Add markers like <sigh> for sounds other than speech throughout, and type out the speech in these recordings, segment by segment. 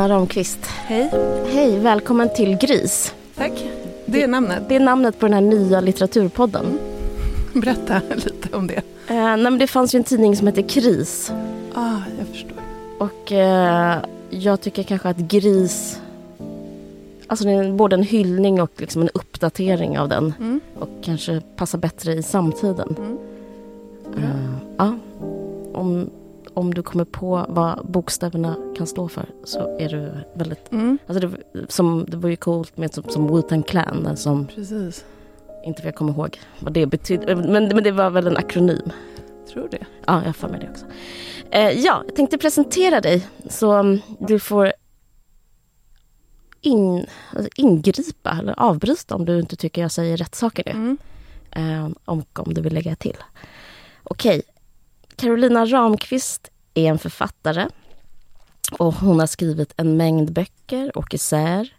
Hej, Carolina Ramqvist. Hej. Hej, välkommen till Gris. Tack. Det är namnet. Det är namnet på den här nya litteraturpodden. <laughs> Berätta lite om det. Eh, nej, det fanns ju en tidning som heter Kris. Ah, jag förstår. Och eh, jag tycker kanske att Gris... Alltså det är både en hyllning och liksom en uppdatering av den. Mm. Och kanske passar bättre i samtiden. Mm. Eh, ja. Om, om du kommer på vad bokstäverna kan stå för så är du väldigt... Mm. Alltså det, som, det var ju coolt med som, som Wu-Tang Clan, som Precis. inte för jag kommer ihåg vad det betydde. Men, men det var väl en akronym. Tror det. Ja, jag har mig det också. Eh, ja, jag tänkte presentera dig så mm, du får in, alltså ingripa eller avbryta om du inte tycker jag säger rätt saker nu. Mm. Eh, om, om du vill lägga till. Okej, Carolina Ramqvist är en författare och hon har skrivit en mängd böcker och essäer.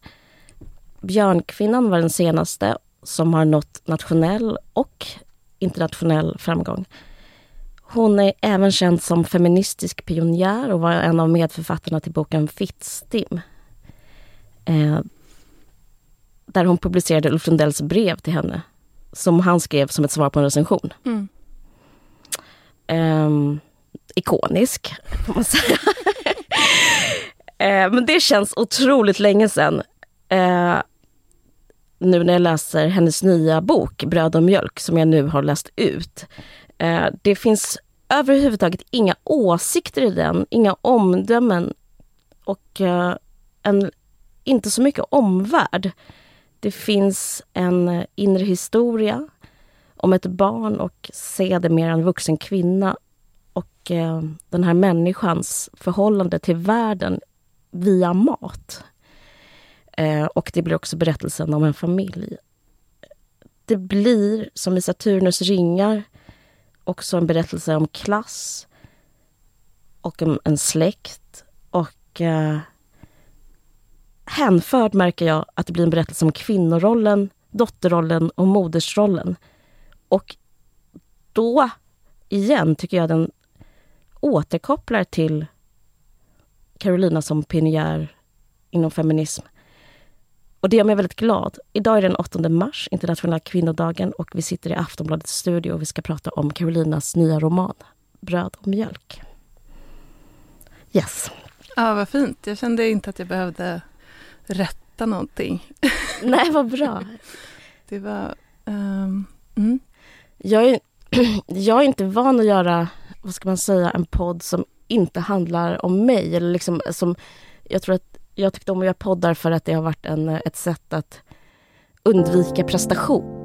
Björnkvinnan var den senaste som har nått nationell och internationell framgång. Hon är även känd som feministisk pionjär och var en av medförfattarna till boken Fittstim. Eh, där hon publicerade Ulf Lundells brev till henne som han skrev som ett svar på en recension. Mm. Ehm, ikonisk, får man säga. <laughs> Eh, men det känns otroligt länge sedan. Eh, nu när jag läser hennes nya bok Bröd och mjölk, som jag nu har läst ut. Eh, det finns överhuvudtaget inga åsikter i den, inga omdömen och eh, en, inte så mycket omvärld. Det finns en inre historia om ett barn och sedermera en vuxen kvinna och eh, den här människans förhållande till världen via mat. Eh, och det blir också berättelsen om en familj. Det blir, som i Saturnus ringar, också en berättelse om klass och om en släkt. Och eh, hänförd märker jag att det blir en berättelse om kvinnorollen, dotterrollen och modersrollen. Och då, igen, tycker jag den återkopplar till Carolina som pionjär inom feminism. Och det gör mig väldigt glad. Idag är den 8 mars, internationella kvinnodagen och vi sitter i Aftonbladets studio och vi ska prata om Carolinas nya roman Bröd och mjölk. Yes. Ja, vad fint. Jag kände inte att jag behövde rätta någonting. Nej, vad bra. <laughs> Det var... ehm, mm. Jag är, <clears throat> jag är inte van att göra, vad ska man säga, en podd som inte handlar om mig. Eller liksom, som, jag tror att jag tyckte om att göra poddar för att det har varit en, ett sätt att undvika prestation.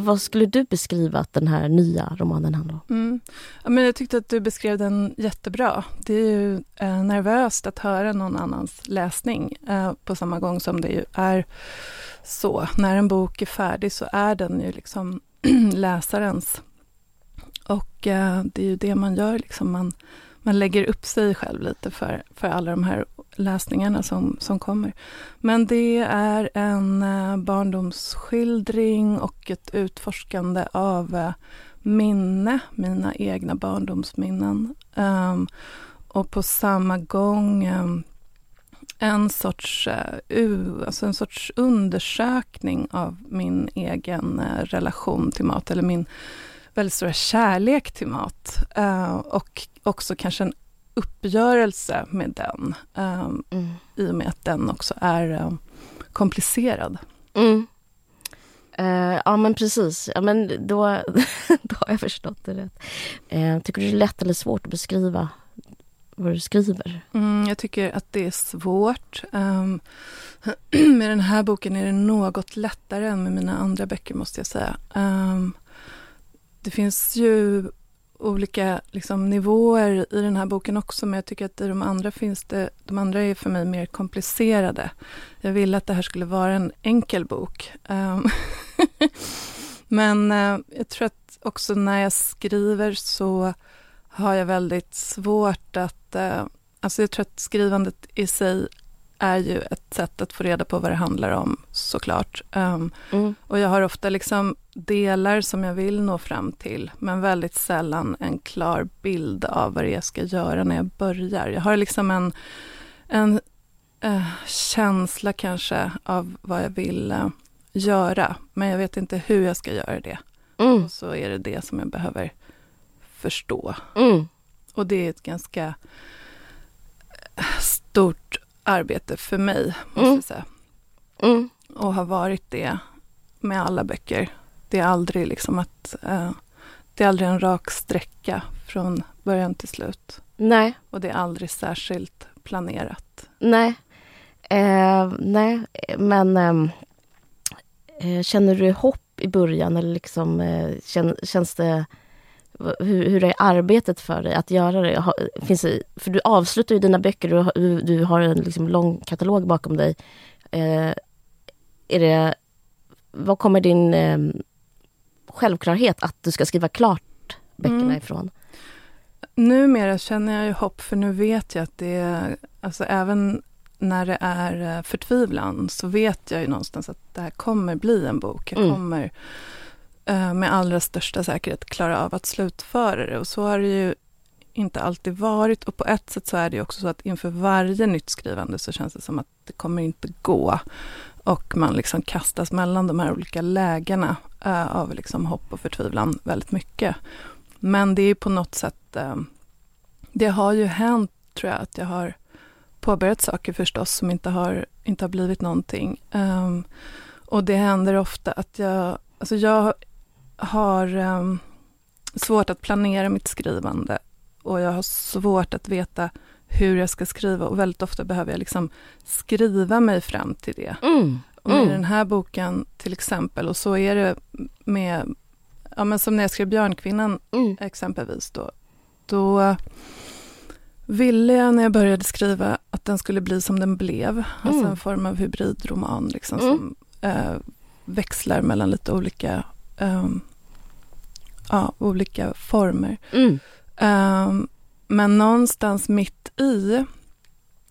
Vad skulle du beskriva att den här nya romanen handlar om? Mm. Ja, men jag tyckte att du beskrev den jättebra. Det är ju eh, nervöst att höra någon annans läsning eh, på samma gång som det ju är så. När en bok är färdig så är den ju liksom <clears throat> läsarens. Och eh, det är ju det man gör, liksom man, man lägger upp sig själv lite för, för alla de här läsningarna som, som kommer. Men det är en eh, barndomsskildring och ett utforskande av eh, minne, mina egna barndomsminnen. Um, och på samma gång um, en sorts, uh, alltså en sorts undersökning av min egen uh, relation till mat, eller min väldigt stora kärlek till mat. Uh, och också kanske en uppgörelse med den, um, Mm. i och med att den också är um, komplicerad. Mm. Eh, ja men precis, ja, men då, <laughs> då har jag förstått det rätt. Eh, tycker du det är lätt eller svårt att beskriva vad du skriver? Mm, jag tycker att det är svårt. Um, <clears throat> med den här boken är det något lättare än med mina andra böcker måste jag säga. Det finns ju olika liksom, nivåer i den här boken också, men jag tycker att i de andra finns det, de andra är för mig mer komplicerade. Jag ville att det här skulle vara en enkel bok. Um, <laughs> men uh, jag tror att också när jag skriver så har jag väldigt svårt att... Uh, alltså jag tror att skrivandet i sig är ju ett sätt att få reda på vad det handlar om, såklart. Um, mm. Och jag har ofta liksom delar som jag vill nå fram till, men väldigt sällan en klar bild av vad det är jag ska göra när jag börjar. Jag har liksom en, en uh, känsla kanske av vad jag vill uh, göra, men jag vet inte hur jag ska göra det. Mm. Och så är det det som jag behöver förstå. Mm. Och det är ett ganska stort arbete för mig, måste mm. jag säga. Mm. Och har varit det med alla böcker. Det är aldrig liksom att uh, det är aldrig en rak sträcka från början till slut. Nej. Och det är aldrig särskilt planerat. Nej. Eh, nej, men ehm, eh, känner du hopp i början eller liksom eh, kän, känns det hur, hur är arbetet för dig att göra det? Finns det, för du avslutar ju dina böcker, du, du har en liksom lång katalog bakom dig. Eh, är det, vad kommer din eh, självklarhet att du ska skriva klart böckerna mm. ifrån? Numera känner jag ju hopp, för nu vet jag att det är, alltså även när det är eh, förtvivlan, så vet jag ju någonstans att det här kommer bli en bok. Jag mm. kommer Eh, Eh, med allra största säkerhet klara av att slutföra det. Och så har det ju inte alltid varit. Och på ett sätt så är det också så att inför varje nytt skrivande så känns det som att det kommer inte gå. Och man liksom kastas mellan de här olika lägena uh, av liksom hopp och förtvivlan väldigt mycket. Men det är på något sätt, uh, det har ju hänt tror jag att jag har påbörjat saker förstås som inte har, inte har blivit någonting. Um, och det händer ofta att jag, alltså jag har um, svårt att planera mitt skrivande och jag har svårt att veta hur jag ska skriva och väldigt ofta behöver jag liksom skriva mig fram till det. Mm. Och med mm. den här boken till exempel, och så är det med, ja men som när jag skrev Björnkvinnan mm. exempelvis då, då ville jag när jag började skriva att den skulle bli som den blev, alltså mm. alltså en form av hybridroman liksom mm. som eh, växlar mellan lite olika um, ja, olika former. Mm. Um, men någonstans mitt i,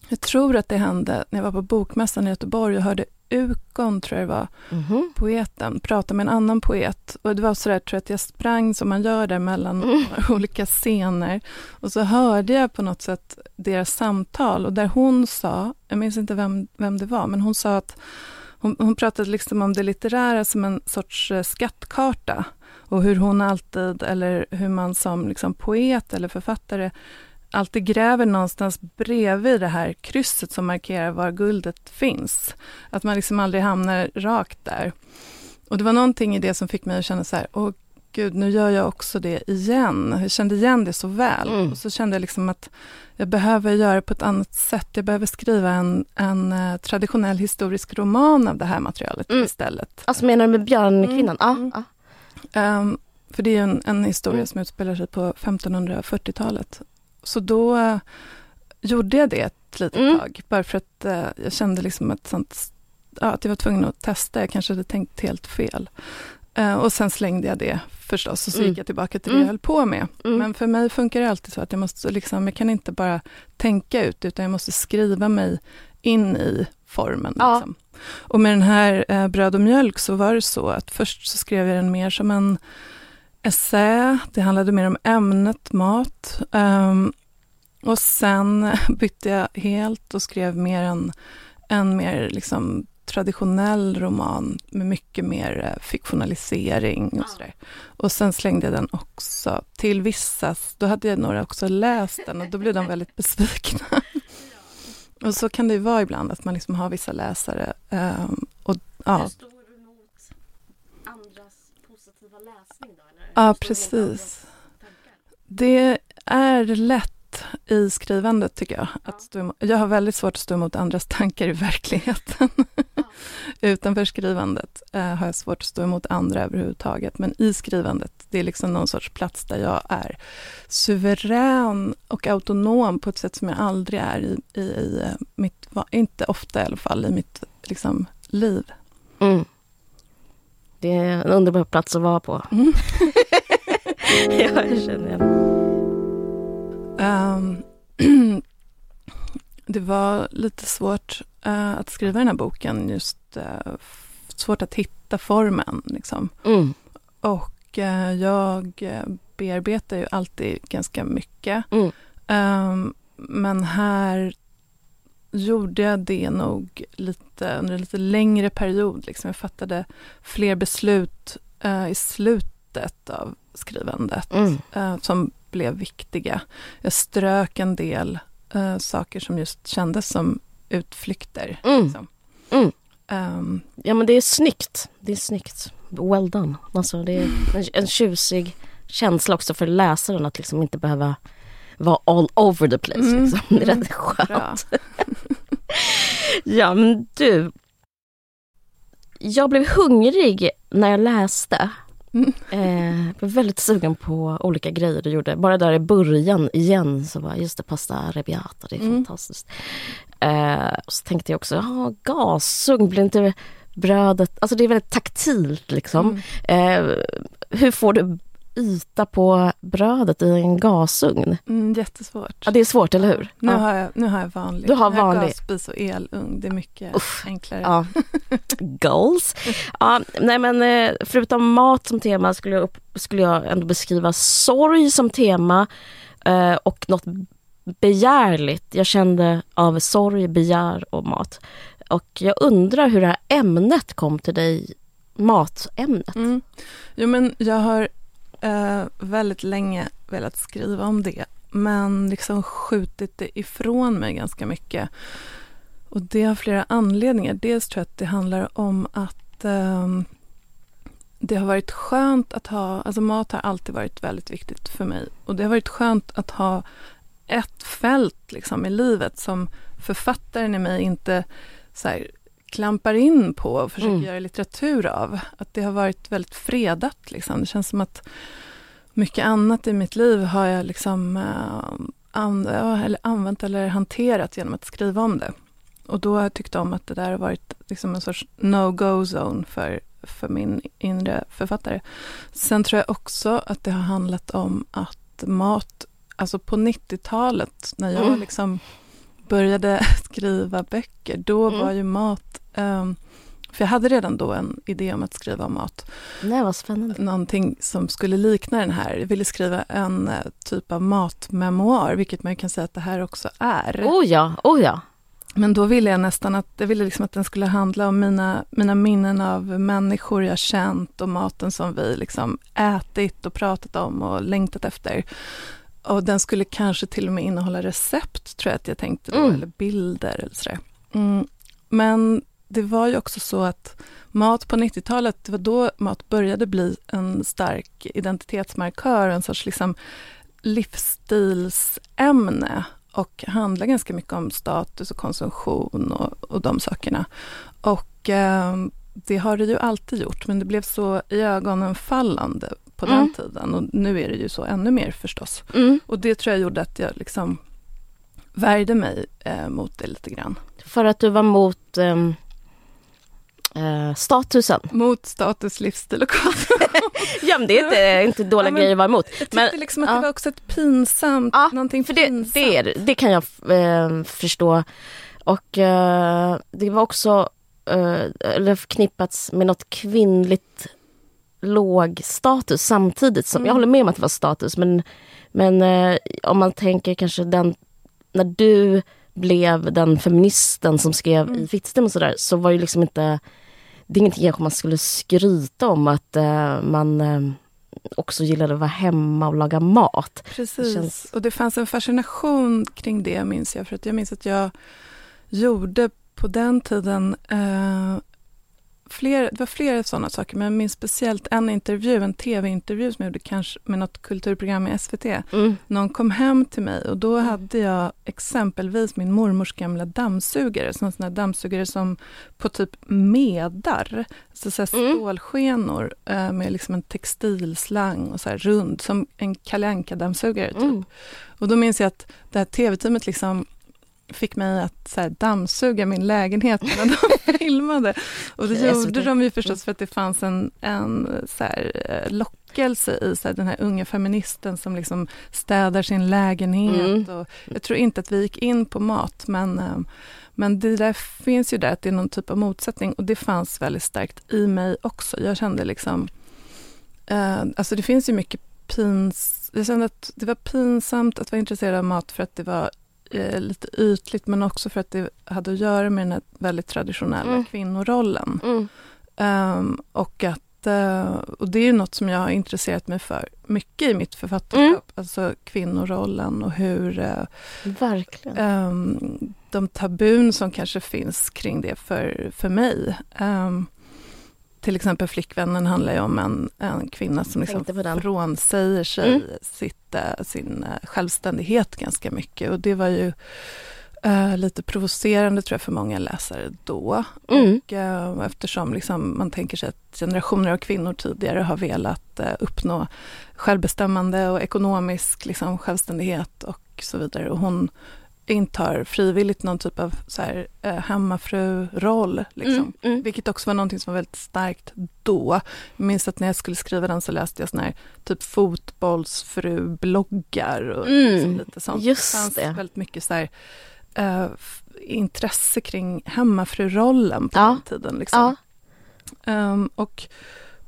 jag tror att det hände när jag var på Bokmässan i Göteborg och hörde Ukon, tror jag det var, mm. poeten, prata med en annan poet. Och det var sådär, tror jag, att jag sprang som man gör där mellan mm. <laughs> olika scener. Och så hörde jag på något sätt deras samtal och där hon sa, jag minns inte vem, vem det var, men hon sa att hon, hon pratade liksom om det litterära som en sorts eh, skattkarta och hur hon alltid, eller hur man som liksom poet eller författare alltid gräver någonstans bredvid det här krysset som markerar var guldet finns. Att man liksom aldrig hamnar rakt där. Och det var någonting i det som fick mig att känna så här, åh gud, nu gör jag också det igen. Jag kände igen det så väl. Mm. Och så kände jag liksom att jag behöver göra det på ett annat sätt. Jag behöver skriva en, en uh, traditionell historisk roman av det här materialet mm. istället. Alltså menar du med Björnkvinnan? Mm. Ah, ah. Um, för det är en, en historia som utspelar sig på 1540-talet. Så då uh, gjorde jag det ett litet mm. tag, bara för att uh, jag kände liksom ett sånt, ja, att jag var tvungen att testa. Jag kanske hade tänkt helt fel. Uh, och sen slängde jag det förstås och så mm. gick jag tillbaka till det jag mm. höll på med. Mm. Men för mig funkar det alltid så att jag måste liksom, jag kan inte bara tänka ut, utan jag måste skriva mig in i formen. Ja. Och med den här eh, Bröd och mjölk så var det så att först så skrev jag den mer som en essä, det handlade mer om ämnet mat. Um, och sen <laughs> bytte jag helt och skrev mer en, en mer liksom traditionell roman med mycket mer eh, fiktionalisering och sådär. Och sen slängde jag den också till vissa, då hade jag några också läst den och då blev de väldigt besvikna. <laughs> <laughs> Och så kan det ju vara ibland, att man liksom har vissa läsare. Um, och, ja. Hur står du mot andras positiva läsning då? Eller? Ja, precis. Det är lätt. I skrivandet tycker jag. Att stå emot, jag har väldigt svårt att stå emot andras <laughs> tankar i verkligheten. Utanför skrivandet eh, har jag svårt att stå emot andra överhuvudtaget. Men i skrivandet, det är liksom någon sorts plats där jag är suverän och autonom på ett sätt som jag aldrig är i, i, i eh, mitt, inte ofta i alla fall, i mitt liksom, liv. Mm. Det är en underbar plats att vara på. Mm. <laughs> ja, jag känner igen. Um, <clears throat> det var lite svårt uh, att skriva den här boken, just uh, svårt att hitta formen. Liksom. Mm. Och uh, jag bearbetar ju alltid ganska mycket. Mm. Um, men här gjorde jag det nog lite under en lite längre period. Liksom. Jag fattade fler beslut i slutet av skrivandet mm. som blev viktiga. Jag strök en del uh, saker som just kändes som utflykter. Mm. Liksom. Mm. Um, ja men det är snyggt. Det är snyggt. Well done. Alltså, det är en, en tjusig känsla också för läsaren att liksom inte behöva vara all over the place. Mm. Liksom. Det är rätt mm. skönt. <laughs> ja men du. Jag blev hungrig när jag läste. Mm. <laughs> Eh, jag var väldigt sugen på olika grejer du gjorde. Bara där i början igen så var just det pasta arrabbiata, det är mm. fantastiskt. Eh, och så tänkte jag också, ja gasugn, blir inte brödet, alltså det är väldigt taktilt liksom. Mm. Eh, hur får du yta på brödet i en gasugn? Mm, jättesvårt. Ja, det är svårt, eller hur? Nu, ja. har, jag, nu har jag vanlig. Du har vanlig. gasspis och elugn. Det är mycket Uff, enklare. Ja. <laughs> Goals. Ja, nej men eh, förutom mat som tema skulle jag, upp, skulle jag ändå beskriva sorg som tema eh, och något begärligt. Jag kände av sorg, begär och mat. Och jag undrar hur det här ämnet kom till dig, matämnet. Mm. Jo men jag har eh, väldigt länge velat skriva om det men liksom skjutit det ifrån mig ganska mycket. Och det har flera anledningar. Dels tror jag att det handlar om att eh, det har varit skönt att ha, alltså mat har alltid varit väldigt viktigt för mig. Och det har varit skönt att ha ett fält liksom i livet som författaren i mig inte så här, klampar in på och försöker mm. göra litteratur av. Att det har varit väldigt fredat. Liksom. Det känns som att mycket annat i mitt liv har jag liksom an eller använt eller hanterat genom att skriva om det. Och då har jag tyckt om att det där har varit liksom en sorts no-go zone för, för min inre författare. Sen tror jag också att det har handlat om att mat, alltså på 90-talet när jag mm. liksom började <laughs> skriva böcker, då mm. var ju mat um, för jag hade redan då en idé om att skriva om mat. Nej, vad spännande. Någonting som skulle likna den här. Jag ville skriva en eh, typ av matmemoar, vilket man kan säga att det här också är. Oh ja, oh ja. Men då ville jag nästan att, jag ville liksom att den skulle handla om mina, mina minnen av människor jag känt och maten som vi liksom ätit och pratat om och längtat efter. Och den skulle kanske till och med innehålla recept, tror jag att jag tänkte då, mm. eller bilder eller sådär. Mm. Men det var ju också så att mat på 90-talet, det var då mat började bli en stark identitetsmarkör, en sorts liksom livsstilsämne och handlar ganska mycket om status och konsumtion och, och de sakerna. Och eh, det har det ju alltid gjort, men det blev så i ögonen fallande på mm. den tiden och nu är det ju så ännu mer förstås. Mm. Och det tror jag gjorde att jag liksom värjde mig eh, mot det lite grann. För att du var mot eh, eh, statusen? Mot status, livsstil och <laughs> Ja men det är inte, inte dåliga ja, grejer att vara emot. Jag men, liksom att ja. det var också ett pinsamt, ja, någonting för pinsamt. Det, det, det kan jag eh, förstå. Och eh, det var också eller förknippats med något kvinnligt låg status samtidigt som, mm. jag håller med om att det var status men, men eh, om man tänker kanske den, när du blev den feministen som skrev mm. i Fittstim och sådär så var ju liksom inte, det är ingenting kanske man skulle skryta om att eh, man eh, också gillade att vara hemma och laga mat. Precis, det känns... och det fanns en fascination kring det minns jag för att jag minns att jag gjorde på den tiden eh, fler, det var flera sådana saker, men jag minns speciellt en intervju, en tv-intervju som jag gjorde kanske med något kulturprogram i SVT. Mm. Någon kom hem till mig och då hade jag exempelvis min mormors gamla dammsugare, sån sån dammsugare som på typ medar, alltså så här Mm. stålskenor eh, med liksom en textilslang och så här rund, som en Kalle dammsugare typ. Mm. Och då minns jag att det här tv-teamet liksom fick mig att så här, dammsuga min lägenhet när de <laughs> filmade. Och det gjorde de ju förstås för att det fanns en, en så här, eh, lockelse i så här, den här unga feministen som liksom städar sin lägenhet. Mm. Och jag tror inte att vi gick in på mat, men, eh, men det där finns ju där att det är någon typ av motsättning och det fanns väldigt starkt i mig också. Jag kände liksom, eh, alltså det finns ju mycket pins... Jag kände att det var pinsamt att vara intresserad av mat för att det var eh, lite ytligt men också för att det hade att göra med den här väldigt traditionella Mm. kvinnorollen. Mm. Ehm, och, att, eh, och det är något som jag har intresserat mig för mycket i mitt författarskap. Mm. Alltså kvinnorollen och hur eh, Verkligen. ehm, de tabun som kanske finns kring det för, för mig. Ehm, till exempel Flickvännen handlar ju om en, en kvinna som liksom frånsäger sig Mm. sitt, eh, sin eh, självständighet ganska mycket. Och det var ju eh, lite provocerande tror jag för många läsare då. Mm. Och, eh, eftersom liksom man tänker sig att generationer av kvinnor tidigare har velat eh, uppnå självbestämmande och ekonomisk liksom, självständighet och så vidare. Och hon intar frivilligt någon typ av så här, eh, hemmafru-roll. Liksom. Mm. Mm. Vilket också var någonting som var väldigt starkt då. Jag minns att när jag skulle skriva den så läste jag såna här typ fotbollsfru-bloggar och Mm, liksom lite sånt. just det fanns det. väldigt mycket så här, eh, intresse kring hemmafru-rollen på Ja. den tiden. Liksom. Ja. Ehm, och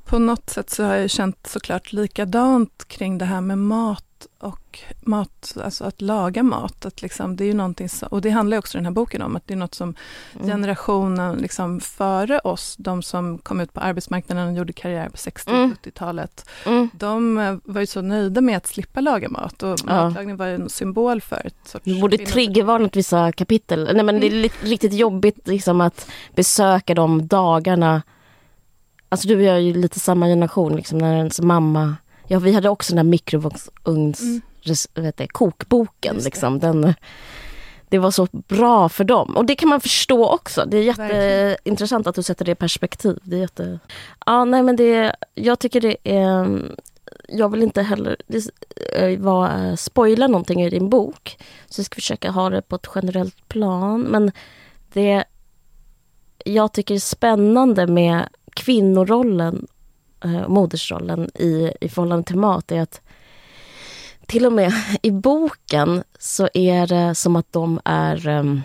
på något sätt så har jag känt såklart likadant kring det här med mat och mat, alltså att laga mat. Att liksom, det är ju någonting som, och det handlar också den här boken om, att det är något som Mm. generationen liksom före oss, de som kom ut på arbetsmarknaden och gjorde karriär på 60 Mm. och 70-talet, Mm. de eh, var ju så nöjda med att slippa laga mat och Ja. matlagning var ju en symbol för ett sorts... Du borde triggervarnat vissa kapitel. Nej men det är li- riktigt jobbigt liksom att besöka de dagarna. Alltså du och jag är ju lite samma generation liksom när ens mamma, ja vi hade också den där mikrovågsugns, Mm. res, vet det, kokboken Just det. liksom. Den, det var så bra för dem. Och det kan man förstå också. Det är jätteintressant att du sätter det i perspektiv. Det är jätte... Ja, nej men det, jag tycker det är... Jag vill inte heller det, vara, spoila någonting i din bok. Så jag ska försöka ha det på ett generellt plan. Men det jag tycker är spännande med kvinnorollen, modersrollen i, i förhållande till mat är att till och med i boken så är det som att de är ehm,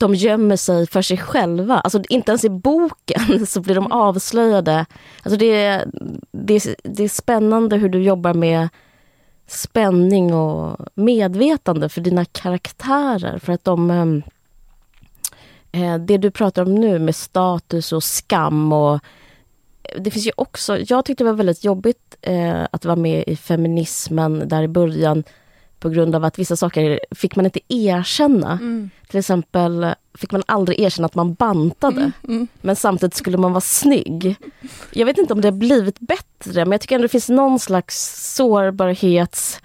de gömmer sig för sig själva. Alltså inte ens i boken <laughs> så blir de avslöjade. Alltså det, är, det, är, det är spännande hur du jobbar med spänning och medvetande för dina karaktärer. För att de... ehm, eh, det du pratar om nu med status och skam och det finns ju också, jag tyckte det var väldigt jobbigt eh, att vara med i feminismen där i början på grund av att vissa saker fick man inte erkänna. Mm. Till exempel fick man aldrig erkänna att man bantade. Mm, mm. Men samtidigt skulle man vara snygg. Jag vet inte om det har blivit bättre men jag tycker ändå det finns någon slags sårbarhets...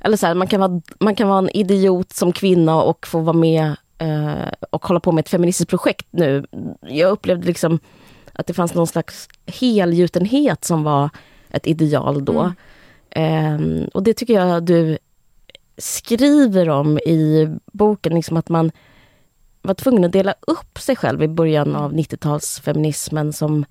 Eller så här, man, kan vara, man kan vara en idiot som kvinna och få vara med eh, och hålla på med ett feministiskt projekt nu. Jag upplevde liksom att det fanns någon slags helgjutenhet som var ett ideal då. Ehm, och det tycker jag du skriver om i boken, liksom att man var tvungen att dela upp sig själv i början av 90-talsfeminismen som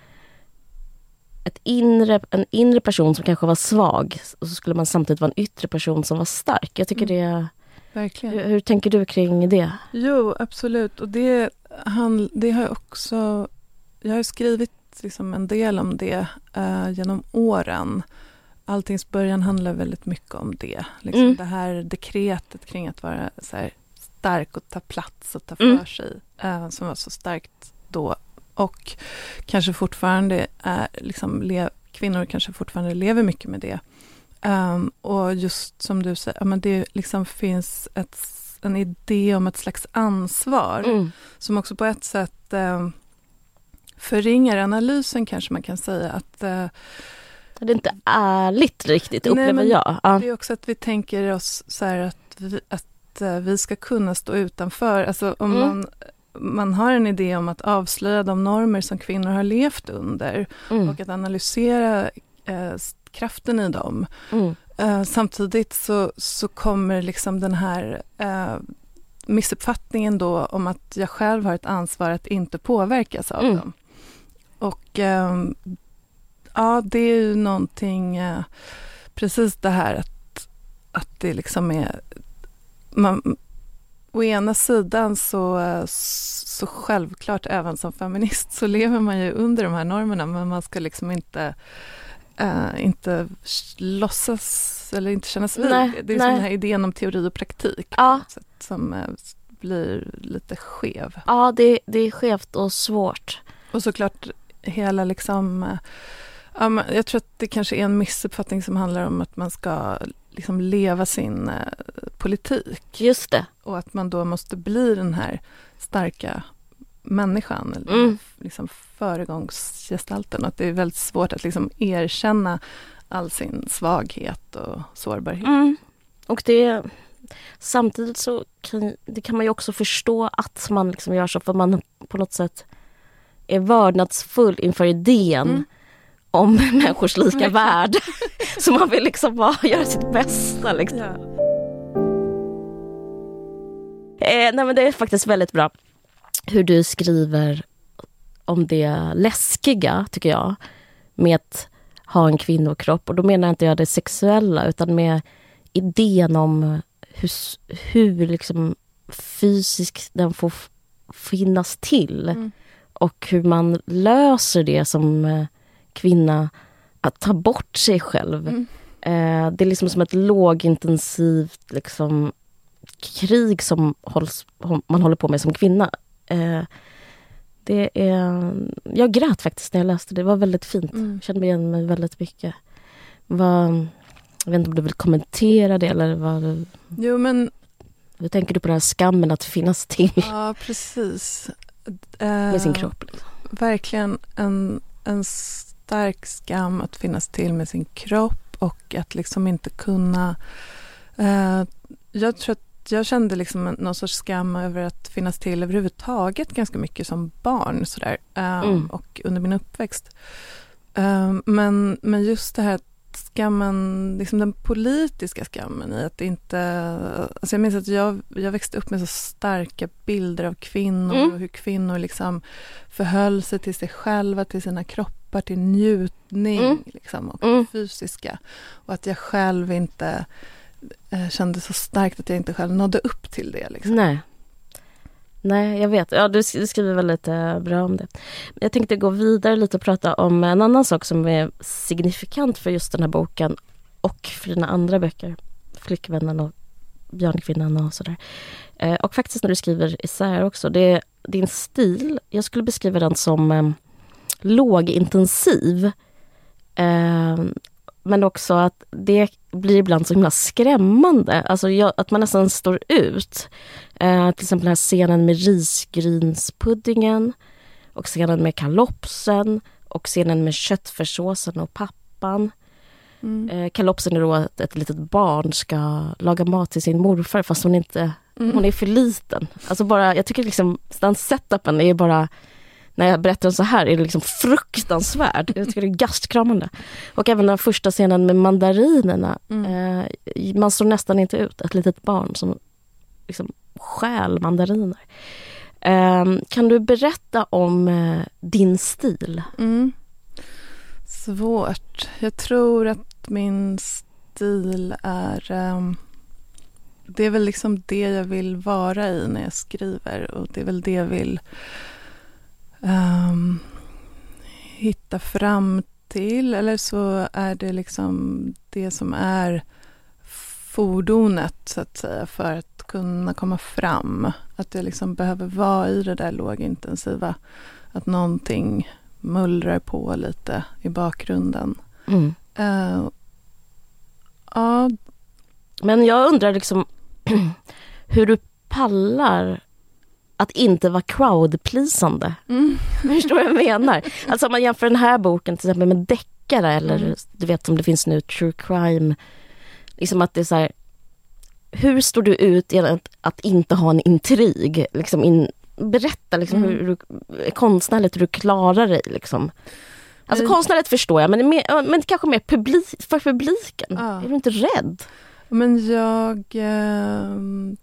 ett inre, en inre person som kanske var svag och så skulle man samtidigt vara en yttre person som var stark. Jag tycker det... Verkligen. Hur, hur tänker du kring det? Jo, absolut. Och det, han, det har jag också... Jag har skrivit liksom en del om det eh, genom åren. Alltings början handlar väldigt mycket om det. Liksom Mm. Det här dekretet kring att vara här stark och ta plats och ta för Mm. sig. eh, som var så starkt då. Och kanske fortfarande är, liksom, le, kvinnor kanske fortfarande lever mycket med det. Um, och just som du säger, ja, men det liksom finns ett, en idé om ett slags ansvar Mm. som också på ett sätt eh, förringar analysen kanske man kan säga att eh, det är inte ärligt riktigt, upplever Nej, jag. Ja. Det är också att vi tänker oss så här att vi, att eh, vi ska kunna stå utanför. Alltså om Mm. man, man har en idé om att avslöja de normer som kvinnor har levt under Mm. och att analysera eh, kraften i dem. Mm. Eh, samtidigt så, så kommer liksom den här eh, missuppfattningen då om att jag själv har ett ansvar att inte påverkas av Mm. dem. Och ehm, ja, det är ju någonting, eh, precis det här att, att det liksom är, man, å ena sidan så, eh, så självklart även som feminist så lever man ju under de här normerna men man ska liksom inte eh, inte låtsas eller inte kännas vid. Nej, det är nej. som den här idén om teori och praktik Ja, sätt, som eh, blir lite skev. ja det, det är skevt och svårt. Och såklart hela liksom... eh, Ja, jag tror att det kanske är en missuppfattning som handlar om att man ska liksom leva sin eh, politik Just det. och att man då måste bli den här starka människan, eller Mm. liksom föregångsgestalten. Och att det är väldigt svårt att liksom erkänna all sin svaghet och sårbarhet. Mm. Och det samtidigt så kan, det kan man ju också förstå att man liksom gör så för man på något sätt är vördnadsfull inför idén Mm. om <laughs> människors lika värde. <laughs> så man vill liksom bara <laughs> göra sitt bästa. Liksom. Ja. Eh, nej men det är faktiskt väldigt bra hur du skriver om det läskiga, tycker jag, med att ha en kvinnokropp. Och då menar inte jag det sexuella, utan med idén om hur, hur liksom fysiskt den får finnas till. Mm. Och hur man löser det som eh, kvinna, att ta bort sig själv. Mm. Eh, det är liksom som ett lågintensivt liksom, krig som hålls, man håller på med som kvinna. Eh, det är, jag grät faktiskt när jag läste det. Det var väldigt fint. Mm. Jag kände igen mig väldigt mycket. Vad, jag vet inte om du vill kommentera det eller vad, Jo, men hur tänker du på den här skammen att finnas till ja, precis. Med sin Eh, kropp? Liksom? verkligen en, en stark skam att finnas till med sin kropp och att liksom inte kunna... Eh, jag tror att jag kände liksom någon sorts skam över att finnas till överhuvudtaget ganska mycket som barn sådär, eh, Mm. och under min uppväxt. Eh, men, men just det här skammen, liksom den politiska skammen i att inte... Alltså jag minns att jag, jag växte upp med så starka bilder av kvinnor Mm. och hur kvinnor liksom förhöll sig till sig själva, till sina kroppar, till njutning Mm. liksom, och Mm. fysiska. Och att jag själv inte eh, kände så starkt att jag inte själv nådde upp till det. Liksom. Nej. Nej, jag vet. Ja, du, skriver väldigt bra om det. Jag tänkte gå vidare lite och prata om en annan sak som är signifikant för just den här boken och för dina andra böcker. Flickvännen och Björnkvinnan och sådär. Eh, och faktiskt när du skriver isär också. Det är din stil, jag skulle beskriva den som eh, lågintensiv. Eh, men också att det blir ibland så himla skrämmande. Alltså jag, att man nästan står ut. Eh, till exempel den här scenen med risgrynspuddingen och scenen med kalopsen och scenen med köttfärssåsen och pappan. Mm. Eh, kalopsen är då att ett litet barn ska laga mat till sin morfar fast hon inte Mm. hon är för liten. Alltså bara, jag tycker liksom den setupen är bara när jag berättar den så här är det liksom fruktansvärd. Jag tycker det är gastkramande. Och även den första scenen med mandarinerna. Mm. Eh, man står nästan inte ut. Ett litet barn som liksom stjäl mandariner. Eh, kan du berätta om eh, din stil? Mm. Svårt. Jag tror att min stil är... ehm, det är väl liksom det jag vill vara i när jag skriver och det är väl det jag vill ehm, hitta fram till. Eller så är det liksom det som är fordonet så att säga för att kunna komma fram. Att jag liksom behöver vara i det där lågintensiva. Att någonting mullrar på lite i bakgrunden. Mm. Eh, ja, Men jag undrar liksom <clears throat> hur du pallar att inte vara crowdpleasande. Mm. <laughs> Förstår vad jag menar? Alltså om man jämför den här boken till exempel med deckare eller Mm. du vet som det finns nu, true crime. Liksom att det är så här, hur står du ut i att, inte ha en intrig? Liksom in, berätta liksom Mm. hur du, konstnärligt hur du klarar dig liksom. Alltså Nej. konstnärligt förstår jag men, mer, men kanske mer publik, för publiken. Ja. Är du inte rädd? Men jag ehm,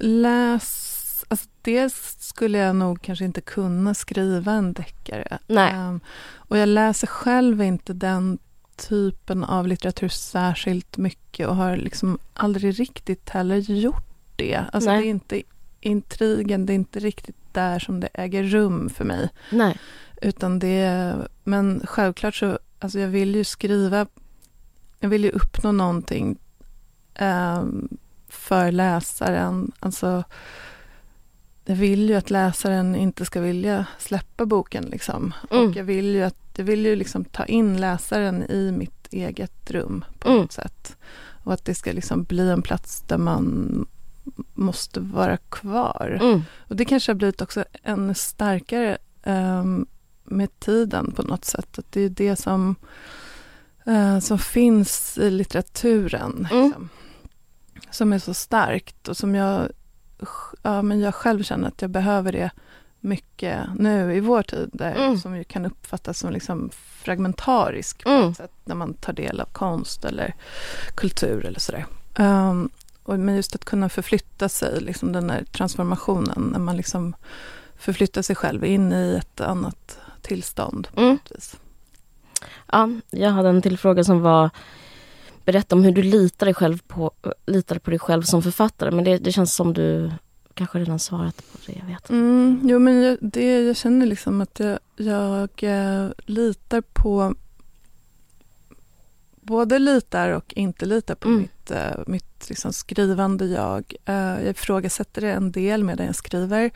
läs... Alltså dels skulle jag nog kanske inte kunna skriva en deckare. Nej. Ehm, och jag läser själv inte den typen av litteratur särskilt mycket och har liksom aldrig riktigt heller gjort det. Alltså Nej. det är inte intrigen, det är inte riktigt där som det äger rum för mig. Nej. Utan det, men självklart så, alltså jag vill ju skriva, jag vill ju uppnå någonting ehm, för läsaren. Alltså, jag vill ju att läsaren inte ska vilja släppa boken liksom. Mm. Och jag vill ju att, jag vill ju liksom ta in läsaren i mitt eget rum på Mm. något sätt. Och att det ska liksom bli en plats där man måste vara kvar. Mm. Och det kanske har blivit också ännu starkare ehm, med tiden på något sätt. Att det är det som, eh, som finns i litteraturen. Mm. Liksom, som är så starkt och som jag, ja, men jag själv känner att jag behöver det mycket nu i vår tid. Där, Mm. Som ju kan uppfattas som liksom fragmentarisk på Mm. ett sätt när man tar del av konst eller kultur eller sådär. Um, och, men just att kunna förflytta sig, liksom den här transformationen, när man liksom förflyttar sig själv in i ett annat tillstånd. På Mm. Ja, jag hade en till fråga som var Berätta om hur du litar, dig själv på, litar på dig själv som författare. Men det, det känns som du kanske redan svarat på det. Jag vet. Mm, jo, men jag, det, jag känner liksom att jag, jag eh, litar på både litar och inte litar på Mm. mitt, eh, mitt liksom skrivande jag. Eh, jag ifrågasätter det en del medan jag skriver.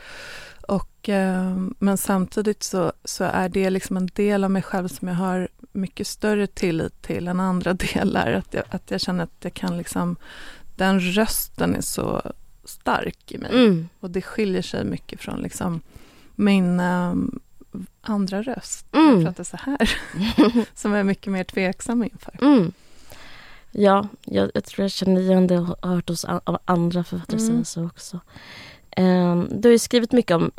Och, eh, men samtidigt så, så är det liksom en del av mig själv som jag har mycket större tillit till än andra <laughs> delar. Att jag, att jag känner att jag kan liksom, den rösten är så stark i mig. Mm. Och det skiljer sig mycket från liksom min ehm, andra röst. Mm. Jag pratar så här. <laughs> som jag är mycket mer tveksam inför. Mm. Ja, jag, jag tror jag känner igen det och har hört hos a- av andra författare säga Mm. så också. Um, du har ju skrivit mycket om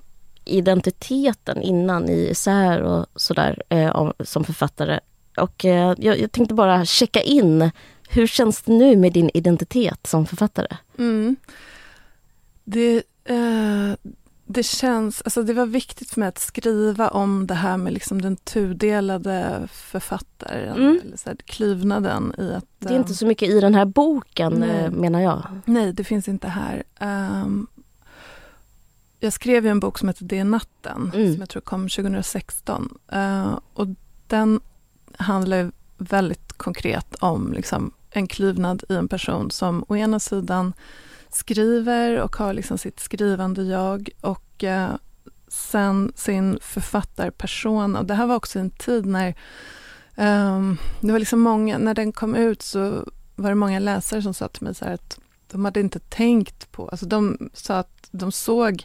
identiteten innan i essäer och sådär eh, om, som författare. Och eh, jag, jag tänkte bara checka in. Hur känns det nu med din identitet som författare? Mm. Det, eh, det känns, alltså det var viktigt för mig att skriva om det här med liksom den tudelade författaren, Mm. eller så här, kluvnaden i att... Det är inte så mycket i den här boken Nej. eh, menar jag. Nej, det finns inte här. Ehm, jag skrev ju en bok som heter Det är natten, Mm. som jag tror kom 2016. Eh, och den handlar väldigt konkret om liksom, en klyvnad i en person som å ena sidan skriver och har liksom sitt skrivande jag och eh, sen sin författarperson. Och det här var också en tid när ehm, det var liksom många, när den kom ut så var det många läsare som sa till mig så här att de hade inte tänkt på, alltså de sa att de såg,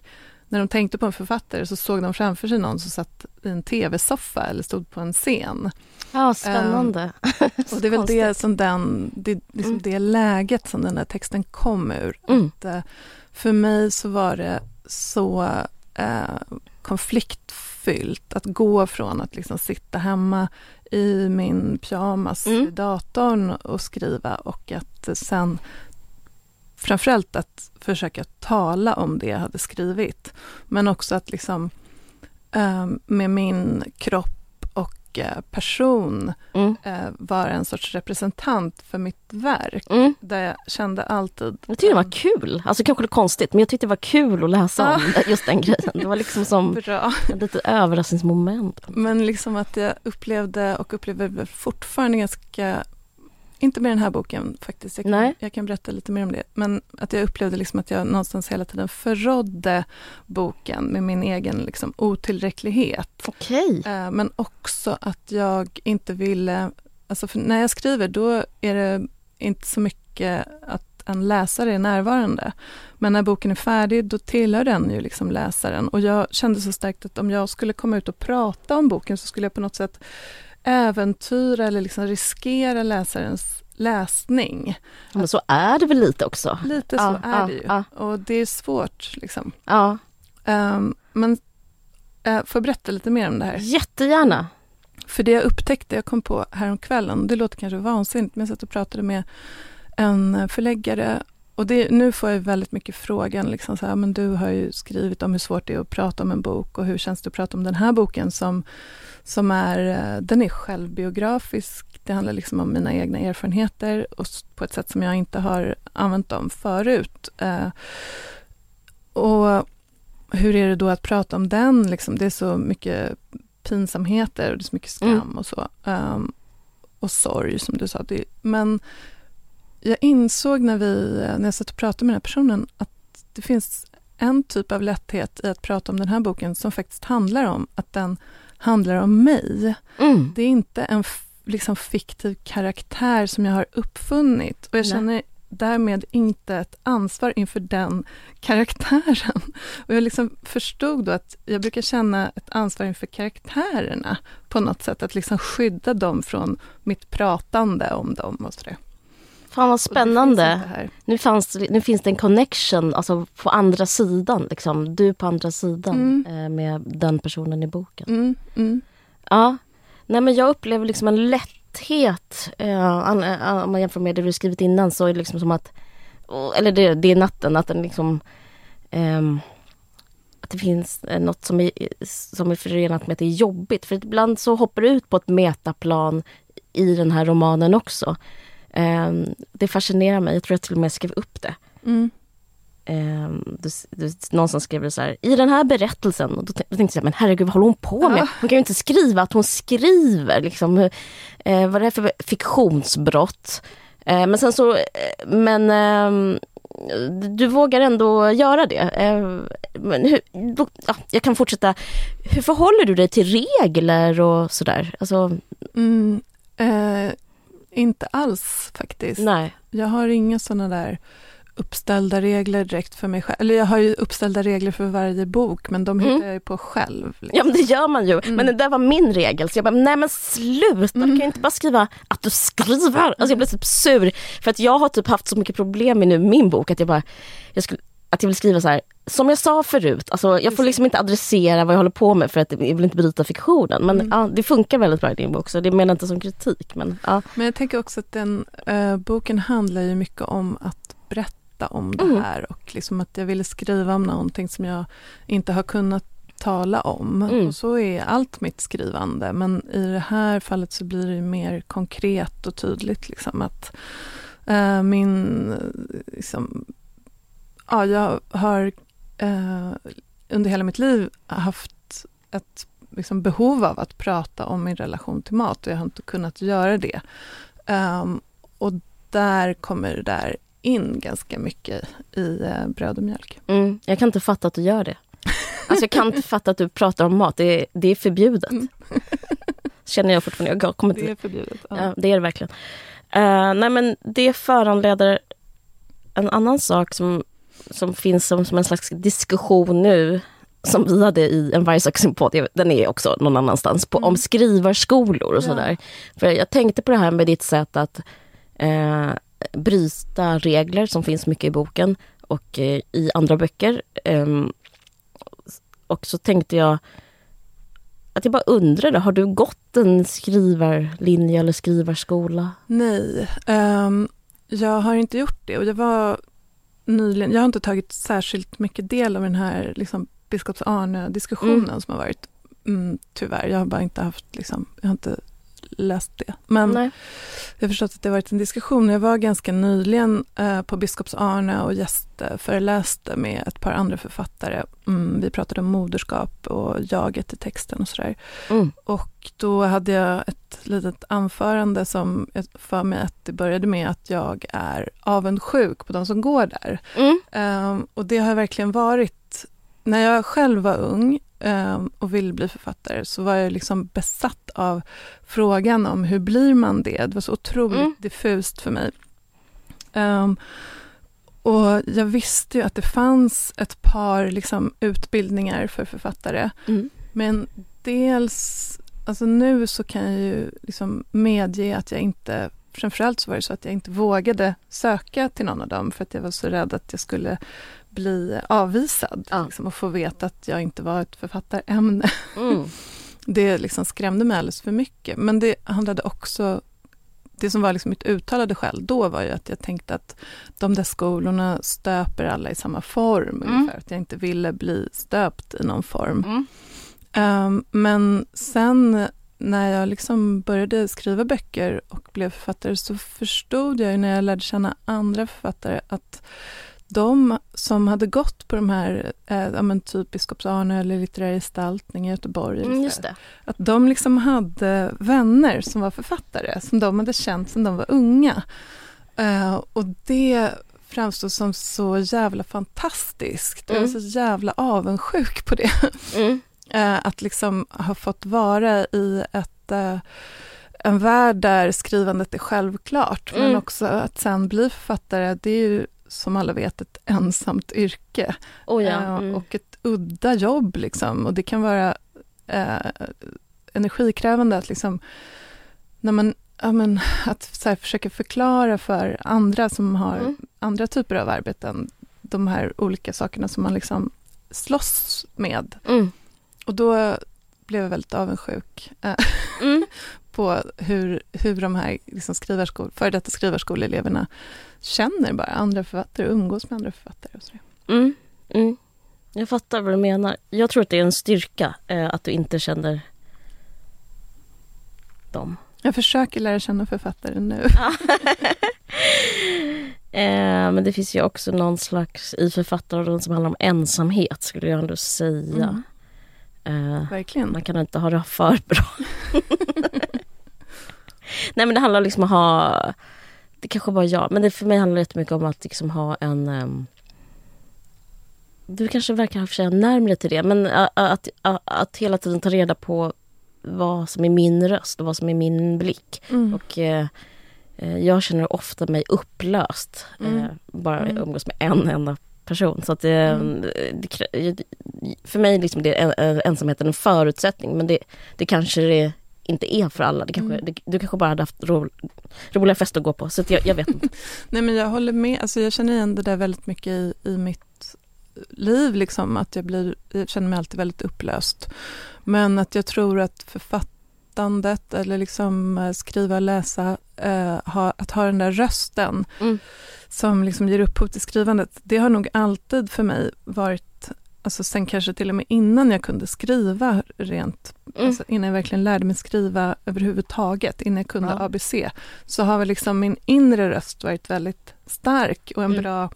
när de tänkte på en författare så såg de framför sig någon som satt i en tv-soffa eller stod på en scen. Ja, spännande. Och det är väl <laughs> det som den, det, liksom Mm. det läget som den här texten kom ur. Mm. Att, eh, för mig så var det så eh, konfliktfyllt att gå från att liksom sitta hemma i min pyjamas Mm. i datorn och skriva och att sen framförallt att försöka tala om det jag hade skrivit. Men också att liksom eh, med min kropp och eh, person Mm. eh, vara en sorts representant för mitt verk. Mm. Där jag kände alltid... Jag tyckte det var kul, alltså kanske är konstigt men jag tyckte det var kul att läsa om <laughs> just den grejen. Det var liksom som <laughs> Bra. ett litet överraskningsmoment. Men liksom att jag upplevde och upplever fortfarande ganska, inte med den här boken faktiskt, jag kan, Nej. jag kan berätta lite mer om det, men att jag upplevde liksom att jag någonstans hela tiden förrådde boken med min egen liksom otillräcklighet. Okej. Eh, Men också att jag inte ville, alltså när jag skriver då är det inte så mycket att en läsare är närvarande. Men när boken är färdig, då tillhör den ju liksom läsaren. Och jag kände så starkt att om jag skulle komma ut och prata om boken så skulle jag på något sätt äventyra eller liksom riskera läsarens läsning. Men så är det väl lite också? Lite Ja, så är ja, det ju. ja. Och det är svårt. Liksom. Ja, Ehm, men uh, får jag berätta lite mer om det här? jättegärna. För det jag upptäckte, jag kom på häromkvällen, det låter kanske vansinnigt, men jag satt och pratade med en förläggare och det, nu får jag väldigt mycket frågan, liksom så här, men du har ju skrivit om hur svårt det är att prata om en bok och hur känns det att prata om den här boken som, som är, eh, den är självbiografisk. Det handlar liksom om mina egna erfarenheter och på ett sätt som jag inte har använt dem förut. Eh, och hur är det då att prata om den? Liksom, det är så mycket pinsamheter och det är så mycket skam Mm. och så. Um, och sorg som du sa. Det, men jag insåg när, vi, när jag satt och pratade med den här personen att det finns en typ av lätthet i att prata om den här boken som faktiskt handlar om att den handlar om mig. Mm. Det är inte en liksom fiktiv karaktär som jag har uppfunnit. Och jag Nej. känner därmed inte ett ansvar inför den karaktären. Och jag liksom förstod då att jag brukar känna ett ansvar inför karaktärerna på något sätt. Att liksom skydda dem från mitt pratande om dem och sådär. Fan vad finns spännande. här. Nu, fanns, nu finns det en connection, alltså på andra sidan. Liksom. Du på andra sidan Mm. eh, med den personen i boken. Mm, mm, Ja. Nej men jag upplever liksom en lätthet. Eh, eh, om man jämför med det du skrivit innan så är det liksom som att, eller det, det är natten, att den liksom ehm, att det finns eh, något som är, som är förenat med att det är jobbigt. För ibland så hoppar det ut på ett metaplan i den här romanen också. Ehm, det fascinerar mig, jag tror jag till och med skrev upp det. mm. Um, du, du, någon som skrev så här, i den här berättelsen, och då, då tänkte jag, men herregud vad håller hon på med? Hon kan ju inte skriva att hon skriver, liksom. Eh, vad är det för fiktionsbrott? Eh, men sen så, eh, men ehm, du, vågar ändå göra det. Men hur, då, ja, jag kan fortsätta. Hur förhåller du dig till regler och sådär? Alltså, Mm, eh, inte alls faktiskt. nej. Jag har inga sådana där uppställda regler direkt för mig själv. Eller jag har ju uppställda regler för varje bok, men de Mm. hittar jag ju på själv. liksom. Ja men det gör man ju. Mm. Men det där var min regel. Så jag bara, nej men sluta, du Mm. kan ju inte bara skriva att du skriver. Alltså jag blev typ sur. För att jag har typ haft så mycket problem med nu min bok att jag bara, jag skulle, att jag vill skriva så här, som jag sa förut, alltså jag får liksom inte adressera vad jag håller på med för att jag vill inte bryta fiktionen. Men Mm. ja, det funkar väldigt bra i din bok så det menar jag inte som kritik. Men ja. Men jag tänker också att den eh, boken handlar ju mycket om att berätta om det Mm. här och liksom att jag ville skriva om någonting som jag inte har kunnat tala om. Mm. Och så är allt mitt skrivande. Men i det här fallet så blir det mer konkret och tydligt. Liksom, att eh, min... eh, Liksom, ja, jag har eh, under hela mitt liv haft ett liksom, behov av att prata om min relation till mat och jag har inte kunnat göra det. Ehm, och där kommer det där in ganska mycket i uh, bröd och mjölk. Mm, jag kan inte fatta att du gör det. Alltså jag kan inte <laughs> fatta att du pratar om mat, det är, det är förbjudet. Mm. <laughs> Känner jag fortfarande, jag kommer inte Det är förbjudet. Ja. Ja, det är det verkligen. Eh, nej men det föranleder en annan sak som, som finns som, som en slags diskussion nu som vi hade i en vargsaxen-podd, den är också någon annanstans, på, Mm. om skrivarskolor och Ja. sådär. För jag tänkte på det här med ditt sätt att eh, bryta regler som finns mycket i boken och eh, i andra böcker. Ehm, och så tänkte jag att jag bara undrade, har du gått en skrivarlinje eller skrivarskola? Nej, ehm, jag har inte gjort det och jag var nyligen, jag har inte tagit särskilt mycket del av den här liksom, biskops Arne-diskussionen som har varit. Mm, tyvärr, jag har bara inte haft, liksom, jag har inte läst det. Men Nej. jag har förstått att det varit en diskussion. Jag var ganska nyligen eh, på biskops Arne och gästföreläste med ett par andra författare. Mm, vi pratade om moderskap och jaget i texten och sådär. Mm. Och då hade jag ett litet anförande som för mig att det började med att jag är avundsjuk på de som går där. Mm. Ehm, och det har jag verkligen varit. När jag själv var ung ehm, och ville bli författare så var jag liksom besatt av frågan om hur blir man det? Det var så otroligt Mm. diffust för mig. Ehm, och jag visste ju att det fanns ett par liksom, utbildningar för författare. Mm. Men dels, alltså nu så kan jag ju liksom medge att jag inte, framförallt så var det så att jag inte vågade söka till någon av dem för att jag var så rädd att jag skulle bli avvisad Ja. liksom, och få veta att jag inte var ett författarämne. Mm. <laughs> Det liksom skrämde mig alldeles för mycket. Men det handlade också det som var liksom mitt uttalade skäl då var ju att jag tänkte att de där skolorna stöper alla i samma form. Mm. Ungefär, att jag inte ville bli stöpt i någon form. Mm. Um, men sen när jag liksom började skriva böcker och blev författare så förstod jag när jag lärde känna andra författare att de som hade gått på de här, eh, ja, men typ Biskops-Arne eller litterär gestaltning i Göteborg, Mm, att de liksom hade vänner som var författare, som de hade känt sedan de var unga. Eh, och det framstod som så jävla fantastiskt. Jag var Mm. så jävla avundsjuk på det. <laughs> Mm. Eh, att liksom ha fått vara i ett, eh, en värld där skrivandet är självklart, men Mm. också att sen bli författare, det är ju som alla vet ett ensamt yrke Oh, ja. eh, Mm. och ett udda jobb. Liksom. Och det kan vara eh, energikrävande att liksom, när man, ja, men, att här, försöka förklara för andra som har Mm. andra typer av arbeten, de här olika sakerna som man liksom slåss med. Mm. Och då blev jag väldigt avundsjuk eh, Mm. <laughs> på hur, hur de här liksom skrivarskol, före detta skrivarskoleeleverna känner bara andra författare och umgås med andra författare. Och. Mm. Mm. Jag fattar vad du menar. Jag tror att det är en styrka eh, att du inte känner dem. Jag försöker lära känna författare nu. <laughs> eh, men det finns ju också någon slags i författarrollen som handlar om ensamhet skulle jag ändå säga. Eh, Verkligen. man kan inte ha det för bra. <laughs> Nej men det handlar liksom om att ha, det kanske bara jag, men det för mig handlar det jättemycket om att liksom ha en ehm, du kanske verkar ha för sig närmare till det, men att, ä- att hela tiden ta reda på vad som är min röst och vad som är min blick. Mm. Och eh, eh, jag känner ofta mig upplöst, Mm. eh, bara Mm. umgås med en enda person. Så att eh, Mm. det, för mig liksom det är en, ensamheten en förutsättning, men det, det kanske det inte är för alla. Det kanske, Mm. det, du kanske bara hade haft ro, roliga fester att gå på, så jag, jag vet inte. <laughs> Nej men jag håller med, alltså jag känner igen det där väldigt mycket i, i mitt liv, liksom, att jag, blir, jag känner mig alltid väldigt upplöst. Men att jag tror att författandet eller liksom eh, skriva, läsa, eh, ha, att ha den där rösten Mm. som liksom ger upphov till skrivandet, det har nog alltid för mig varit, alltså sen kanske till och med innan jag kunde skriva rent Mm. Alltså innan jag verkligen lärde mig skriva överhuvudtaget, innan jag kunde Ja. ABC, så har väl liksom min inre röst varit väldigt stark och en, Mm. bra,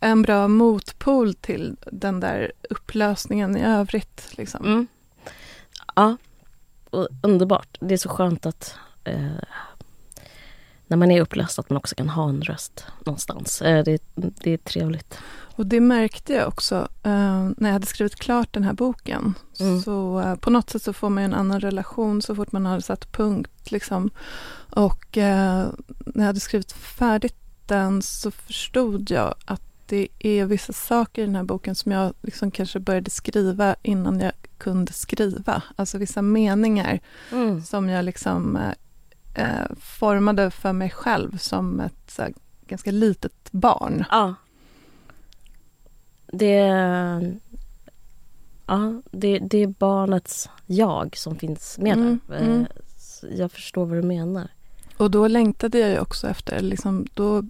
en bra motpol till den där upplösningen i övrigt. Liksom. Mm. Ja, och underbart. Det är så skönt att eh, när man är upplöst att man också kan ha en röst någonstans. Eh, det, det är trevligt. Och det märkte jag också eh, när jag hade skrivit klart den här boken. Mm. Så eh, på något sätt så får man ju en annan relation så fort man har satt punkt. Liksom. Och eh, när jag hade skrivit färdigt den så förstod jag att det är vissa saker i den här boken som jag liksom kanske började skriva innan jag kunde skriva. Alltså vissa meningar Mm. som jag liksom eh, eh, formade för mig själv som ett här, ganska litet barn. Ja. Det, ja, det, det är barnets jag som finns med Mm, där. mm. Eh, Jag förstår vad du menar. Och då längtade jag ju också efter, liksom, då,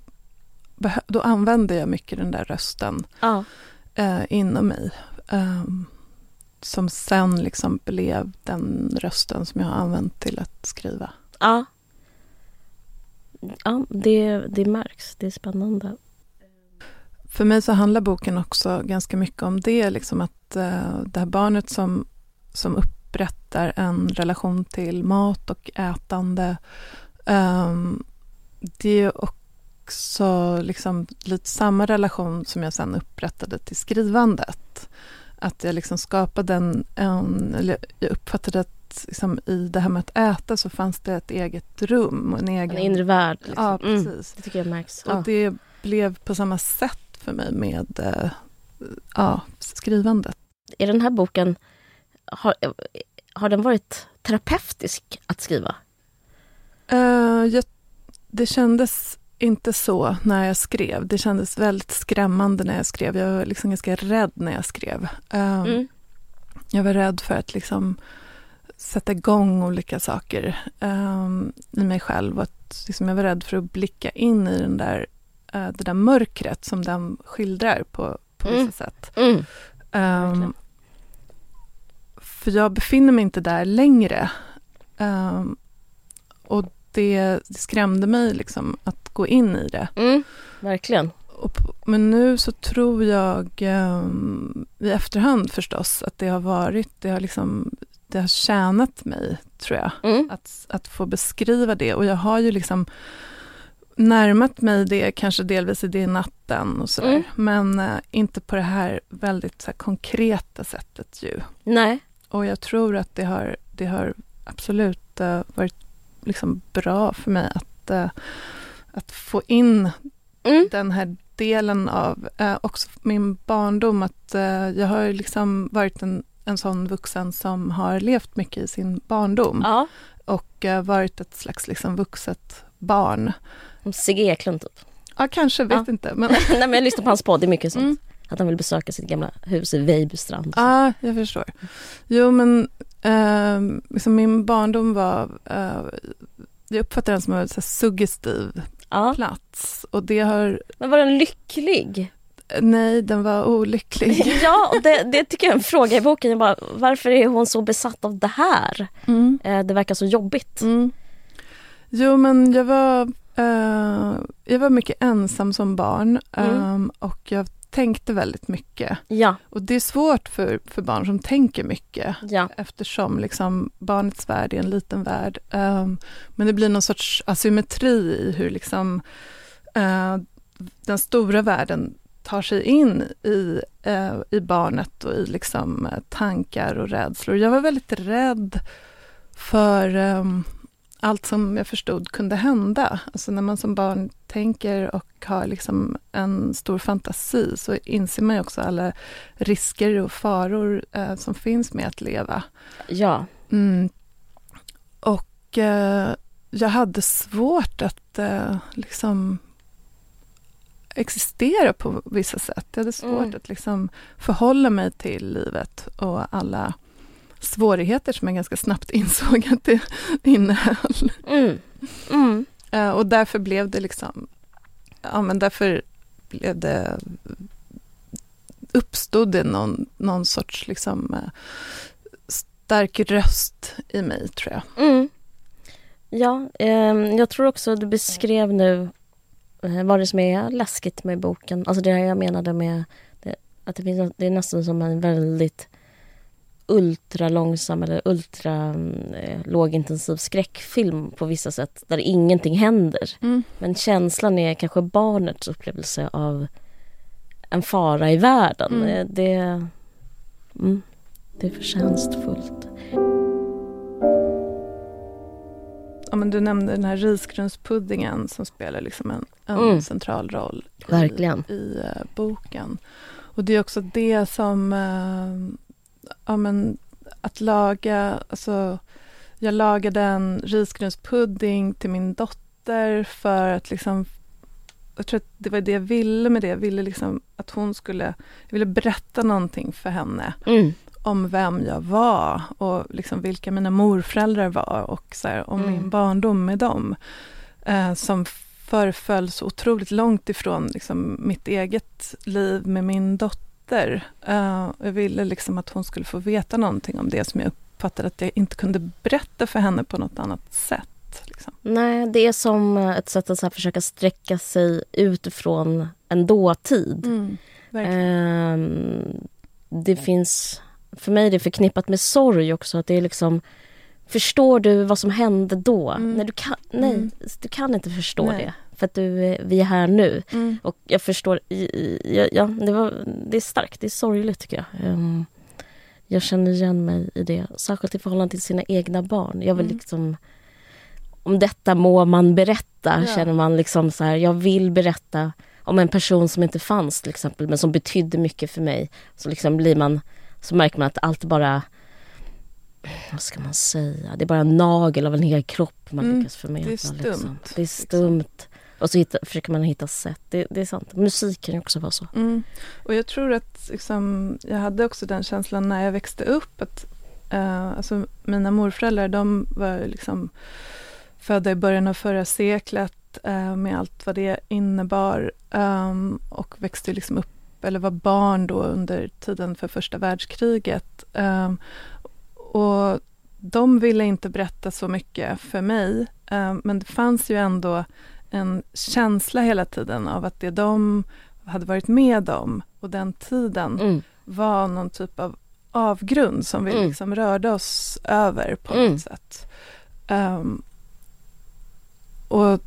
då använde jag mycket den där rösten Ja. eh, inom mig. ehm, som sen liksom blev den rösten som jag har använt till att skriva. Ja. Ja, det, det märks. Det är spännande. För mig så handlar boken också ganska mycket om det, liksom att eh, det här barnet som, som upprättar en relation till mat och ätande. ehm, det är också liksom lite samma relation som jag sen upprättade till skrivandet. Att jag liksom skapade en, en eller jag uppfattade att liksom i det här med att äta så fanns det ett eget rum och en egen... En inre värld. Liksom. Ja, Mm, precis. det tycker jag märks. Och Ja. det blev på samma sätt för mig med eh, ja, skrivandet. Är den här boken, har, har den varit terapeutisk att skriva? Uh, jag, det kändes inte så när jag skrev. Det kändes väldigt skrämmande när jag skrev. Jag var liksom ganska rädd när jag skrev. Uh, mm. Jag var rädd för att liksom sätta igång olika saker um, i mig själv. Att, liksom, jag var rädd för att blicka in i den där, uh, det där mörkret som den skildrar på, på mm. vissa sätt. Mm. Um, för jag befinner mig inte där längre. Um, och det, det, skrämde mig liksom att gå in i det. Mm, verkligen. Och, men nu så tror jag um, i efterhand förstås att det har varit, det har liksom det har tjänat mig, tror jag, mm. att, att få beskriva det. Och jag har ju liksom närmat mig det, kanske delvis i det natten och sådär. Mm. Men uh, inte på det här väldigt så här, konkreta sättet ju. Nej. Och jag tror att det har, det har absolut uh, varit liksom bra för mig att, uh, att få in mm. den här delen av också min barndom. Att jag har liksom varit en en sån vuxen som har levt mycket i sin barndom. Ja. Och varit ett slags liksom, vuxet barn. Sigge Eklund typ? Ja, kanske, vet ja. inte. Men... <laughs> Nej, men jag lyssnar på hans podd, det är mycket sånt. Mm. Att han vill besöka sitt gamla hus i Vejbystrand. Ja, jag förstår. Jo, men uh, liksom min barndom var... Uh, jag uppfattar den som en så suggestiv ja. plats. Och det har... Men var den lycklig? Nej, den var olycklig. <laughs> ja, och det, det, tycker jag är en fråga i boken. Jag bara, varför är hon så besatt av det här? Mm. Eh, det verkar så jobbigt. Mm. Jo, men jag var, uh, jag var mycket ensam som barn mm. um, och jag tänkte väldigt mycket. Ja. Och det är svårt för, för barn som tänker mycket ja. eftersom liksom barnets värld är en liten värld. Um, men det blir någon sorts asymmetri i hur liksom, uh, den stora världen tar sig in i, eh, i barnet och i liksom, tankar och rädslor. Jag var väldigt rädd för eh, allt som jag förstod kunde hända. Alltså när man som barn tänker och har liksom en stor fantasi så inser man ju också alla risker och faror eh, som finns med att leva. Ja. Mm. Och eh, jag hade svårt att eh, liksom existera på vissa sätt. Jag hade svårt mm. att liksom förhålla mig till livet och alla svårigheter som jag ganska snabbt <laughs> insåg att det innehöll. Mm. Mm. Uh, och därför blev det liksom, ja men därför blev det, uppstod det någon, någon sorts liksom uh, stark röst i mig tror jag. Mm. Ja, eh, jag tror också du beskrev nu Eh, vad det som är läskigt med boken. Alltså det jag menade med det, att det, finns, det är nästan som en väldigt ultra långsam eller ultra eh, lågintensiv skräckfilm på vissa sätt där ingenting händer. Mm. Men känslan är kanske barnets upplevelse av en fara i världen. Mm. Eh, det, mm, det är förtjänstfullt ja, men du nämnde den här risgrynspuddingen som spelar liksom en, en mm. central roll Verkligen. i, i uh, boken. Och det är också det som, uh, ja men att laga, alltså jag lagade en risgrynspudding till min dotter för att liksom jag tror att det var det jag ville med det. Jag ville liksom att hon skulle, jag ville berätta någonting för henne. Mm om vem jag var och liksom vilka mina morföräldrar var och så här, om mm. min barndom med dem. Eh, som förföll så otroligt långt ifrån liksom, mitt eget liv med min dotter. Eh, jag ville liksom att hon skulle få veta någonting om det som jag uppfattade att jag inte kunde berätta för henne på något annat sätt. Liksom. Nej, det är som ett sätt att försöka sträcka sig utifrån en dåtid. Mm, eh, det finns för mig är det förknippat med sorg också. Att det är liksom, förstår du vad som hände då? Mm. Nej, du kan, nej mm. du kan inte förstå nej. det. För att du, vi är här nu. Mm. Och jag förstår, ja, ja det, var, det är starkt, det är sorgligt tycker jag. Um, jag känner igen mig i det, särskilt i förhållande till sina egna barn. Jag vill mm. liksom om detta må man berätta, ja. känner man liksom så här, jag vill berätta om en person som inte fanns till exempel men som betydde mycket för mig. Så liksom blir man, så märker man att allt bara vad ska man säga, det är bara en nagel av en hel kropp man Mm, lyckas förmedla. det är stumt, Liksom. Det är liksom. Och så hitta, försöker man hitta sätt. Det, det är sant. Musik kan ju också vara så. Mm. Och jag tror att liksom, jag hade också den känslan när jag växte upp att uh, alltså mina morföräldrar de var liksom födda i början av förra seklet uh, med allt vad det innebar um, och växte liksom upp eller var barn då under tiden för första världskriget. Um, och de ville inte berätta så mycket för mig um, men det fanns ju ändå en känsla hela tiden av att det de hade varit med om och den tiden Mm. var någon typ av avgrund som vi Mm. liksom rörde oss över på Mm. något sätt. Ehm, och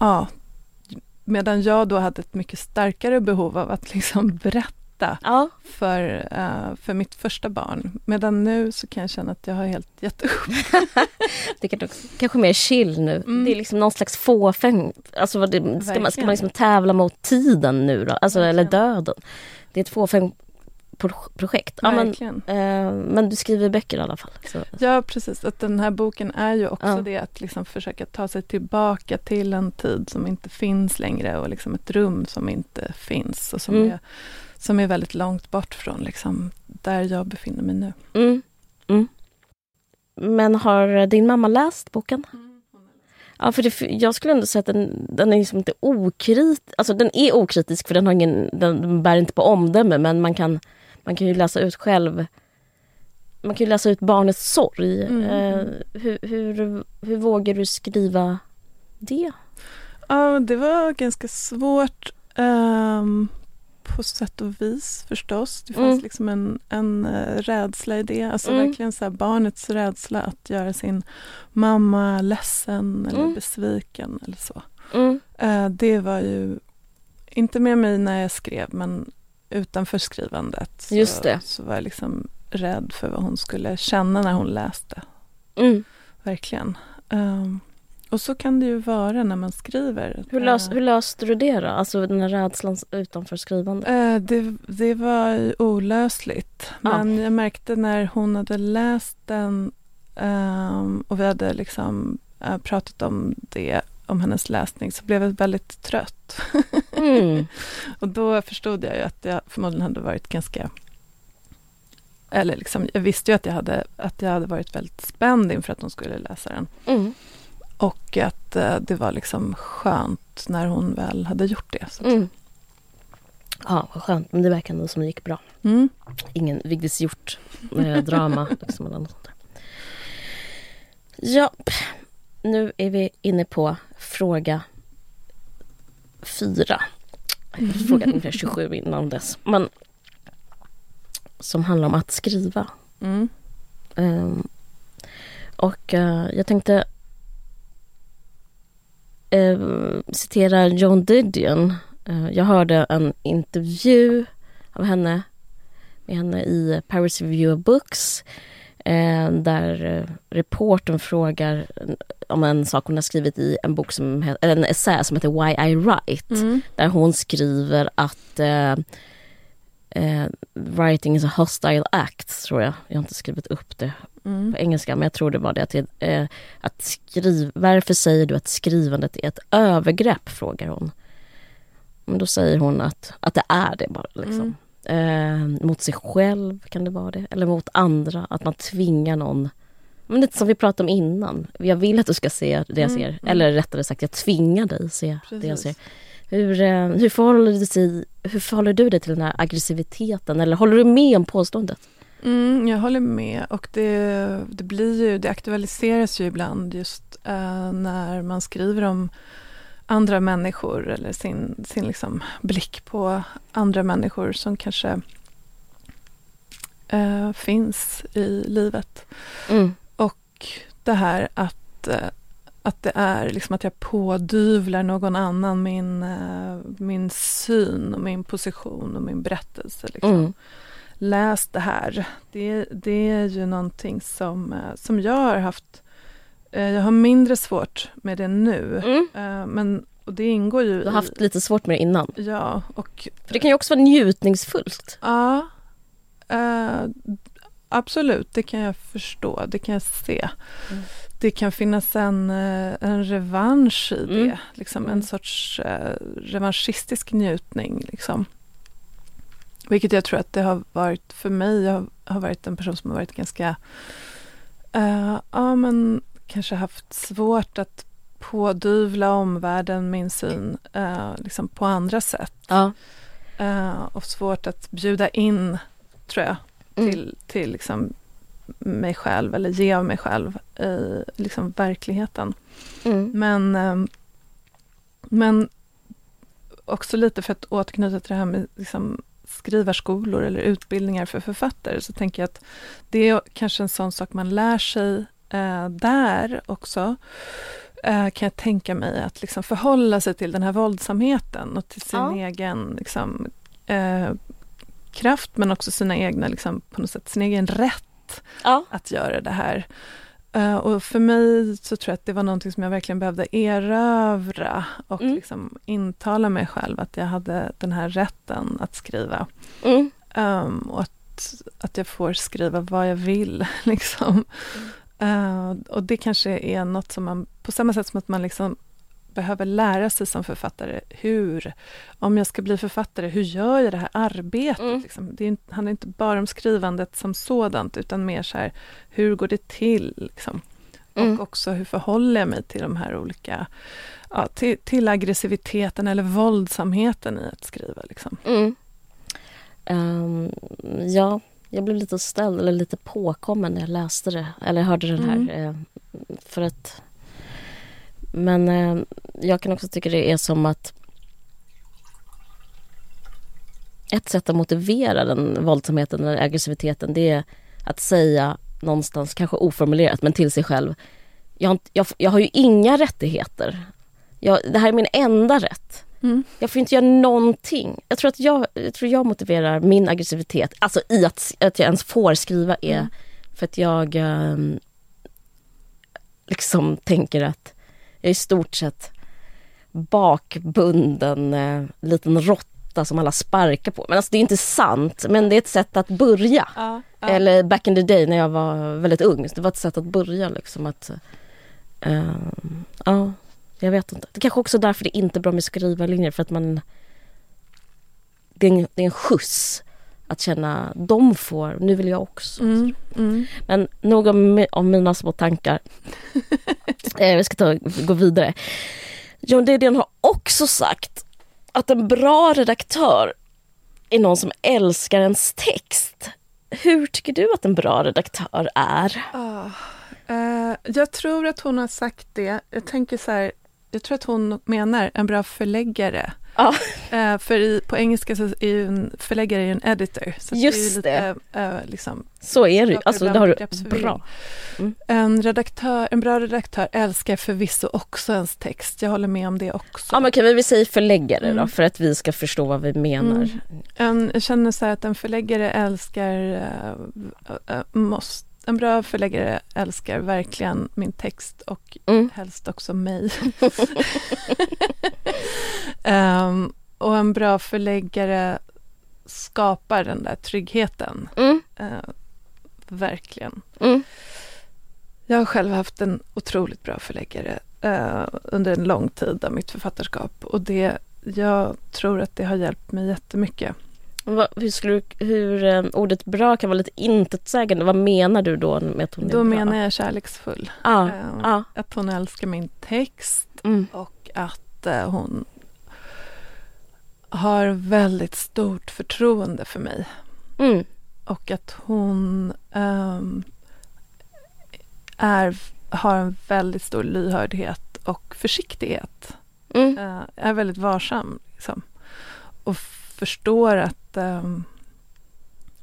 ja, medan jag då hade ett mycket starkare behov av att liksom <laughs> berätta Ja, för, eh, för mitt första barn. Medan nu så kan jag känna att jag har helt gett upp. <laughs> det kan också, kanske mer chill nu. Mm. Det är liksom någon slags fåfäng. Alltså det, ska, man, ska man liksom tävla mot tiden nu då? Alltså, eller döden. Det är ett fåfäng pro- projekt. Ja, men, eh, men du skriver böcker i alla fall. Så. Ja, precis. Att den här boken är ju också Ja. det att liksom försöka ta sig tillbaka till en tid som inte finns längre och liksom ett rum som inte finns och som, Mm. är, som är väldigt långt bort från liksom där jag befinner mig nu. Mm. Mm. Men har din mamma läst boken? Ja, för det, jag skulle ändå säga att den, den är liksom inte okritisk. Alltså den är okritisk för den, har ingen, den, bär inte på omdöme men man kan, man kan ju läsa ut själv man kan ju läsa ut barnets sorg. Mm, Eh, mm. hur, hur, hur vågar du skriva det? Ja, det var ganska svårt ehm, på sätt och vis förstås. Det fanns Mm. liksom en, en eh, rädsla i det. Alltså Mm. verkligen så här, barnets rädsla att göra sin mamma ledsen eller Mm. besviken eller så. Mm. Eh, det var ju inte med mig när jag skrev men utanför skrivandet så, Just det. så var jag liksom rädd för vad hon skulle känna när hon läste. Mm. Verkligen. Ehm, och så kan det ju vara när man skriver. Hur, lös, hur löste du det då? Alltså den här rädslan utanför skrivande? Eh, det, det var ju olösligt. Ja. Men jag märkte när hon hade läst den ehm, och vi hade liksom eh, pratat om det, om hennes läsning, så blev jag väldigt trött. Mm. <laughs> och då förstod jag ju att jag förmodligen hade varit ganska eller liksom, jag visste ju att jag, hade, att jag hade varit väldigt spänd inför att hon skulle läsa den. Mm. Och att eh, det var liksom skönt när hon väl hade gjort det. Så. att- Mm. Ja, vad skönt. Men det verkar ändå som det gick bra. Mm. ingen Vigdis Hjort eh, drama. liksom, eller något sånt där. Ja, nu är vi inne på fråga fyra. Jag frågade ungefär 27 innan dess. Men, som handlar om att skriva. Mm. Ehm, och eh, jag tänkte eh, citera Joan Didion. Eh, jag hörde en intervju av henne med henne i Paris Review of Books eh, där eh, reportern frågar om en sak hon har skrivit i en bok som eller en essä som heter Why I Write Mm. där hon skriver att eh, writing is a hostile act, tror jag. Jag har inte skrivit upp det Mm. på engelska, men jag tror det var det. Att, eh, att skriv, varför säger du att skrivandet är ett övergrepp, frågar hon. Men då säger hon att, att det är det bara. Liksom. Eh, mot sig själv kan det vara det, eller mot andra. Att man tvingar någon. Men lite som vi pratade om innan. Jag vill att du ska se det jag Mm, ser. mm. Eller rättare sagt, jag tvingar dig se det jag Precis. ser. Hur, eh, hur, förhåller du sig, hur förhåller du dig till den här aggressiviteten? Eller håller du med om påståendet? Mm, jag håller med och det, det blir ju, det aktualiseras ju ibland just eh, när man skriver om andra människor eller sin, sin liksom blick på andra människor som kanske eh, finns i livet. Mm. Och det här att, eh, att det är liksom att jag pådyvlar någon annan min, eh, min syn och min position och min berättelse. Liksom Mm. läs det här. Det, det är ju någonting som, eh, som jag har haft. eh, Jag har mindre svårt med det nu. Mm. Men och det ingår ju Du har i... haft lite svårt med det innan. Ja, och För det kan ju också vara njutningsfullt. ja, eh, absolut, det kan jag förstå, det kan jag se. Mm. Det kan finnas en, eh, en revansch i det, Mm. liksom Mm. en sorts eh, revanschistisk njutning. Liksom. Vilket jag tror att det har varit för mig. Jag har varit en person som har varit ganska, eh, ja men kanske haft svårt att pådyvla omvärlden min syn eh, liksom på andra sätt. Ja. Eh, och svårt att bjuda in, tror jag, Mm. till, till liksom mig själv eller ge av mig själv i liksom verkligheten. Mm. Men, ehm, men också lite för att återknyta till det här med liksom skrivarskolor eller utbildningar för författare så tänker jag att det är kanske en sån sak man lär sig eh, där också. Eh, kan jag tänka mig att liksom förhålla sig till den här våldsamheten och till sin Ja. egen liksom, eh, kraft men också sina egna, liksom, på något sätt, sin egen rätt Ja. att göra det här. Eh, och för mig så tror jag att det var någonting som jag verkligen behövde erövra och Mm. liksom intala mig själv att jag hade den här rätten att skriva. Mm. Um, och att, att jag får skriva vad jag vill. <laughs> Liksom. Eh, och det kanske är något som man, på samma sätt som att man liksom behöver lära sig som författare hur, om jag ska bli författare, hur gör jag det här arbetet? Mm. Liksom? Det är, inte- handlar inte bara om skrivandet som sådant, utan mer så här, hur går det till? Liksom? Mm. Och också hur förhåller jag mig till de här olika, ja, till, till aggressiviteten eller våldsamheten i att skriva. Liksom. Mm. Ehm, ja, jag blev lite ställd eller lite påkommen när jag läste det. Eller hörde den här. Mm. eh, för att... Men eh, jag kan också tycka det är som att ett sätt att motivera den våldsamheten eller aggressiviteten det är att säga någonstans, kanske oformulerat, men till sig själv. Jag, jag, jag har ju inga rättigheter. Jag, det här är min enda rätt. Mm. Jag får inte göra någonting. Jag tror att jag, jag, tror jag motiverar min aggressivitet, alltså i att, att jag ens får skriva är Mm. för att jag ehm, liksom tänker att jag är i stort sett bakbunden eh, liten råtta som alla sparkar på. Men alltså det är inte sant, men det är ett sätt att börja. Ja, ja. Eller back in the day när jag var väldigt ung, så det var ett sätt att börja liksom att... ehm, ja, jag vet inte. Det är kanske också är därför det inte är bra med skrivarlinjer för att man... Det är en, det är en skjuts att känna, de får, nu vill jag också. Mm, mm. Men nog om, om mina små tankar. <laughs> eh, vi ska ta, gå vidare. John Didion har också sagt att en bra redaktör är någon som älskar ens text. Hur tycker du att en bra redaktör är? Ah, eh, jag tror att hon har sagt det. Jag tänker så här, jag tror att hon menar en bra förläggare. Ja. <laughs> Eh, för i, på engelska så är ju en förläggare ju en editor. Så Just det. Är lite, eh, liksom, Så är det ju. Alltså, det har du bra. en, redaktör, en bra redaktör älskar förvisso också ens text. Jag håller med om det också. Ja men men vi säger förläggare då Mm. för att vi ska förstå vad vi menar. Mm. En, jag känner så här att en förläggare älskar, eh, eh, måste, en bra förläggare älskar verkligen min text och Mm. helst också mig. <laughs> <laughs> Ehm, och en bra förläggare skapar den där tryggheten. Mm. Eh, verkligen. Mm. Jag har själv haft en otroligt bra förläggare eh, under en lång tid av mitt författarskap och det, jag tror att det har hjälpt mig jättemycket. Vad, hur skulle hur eh, ordet bra kan vara lite intetsägande. Vad menar du då med att hon är Då bra? menar jag kärleksfull. Ja, Eh, ja. Att hon älskar min text Mm. och att eh, hon har väldigt stort förtroende för mig. Mm. Och att hon ehm, är, har en väldigt stor lyhördhet och försiktighet. Mm. Eh, är väldigt varsam. Liksom. Och förstår att ehm,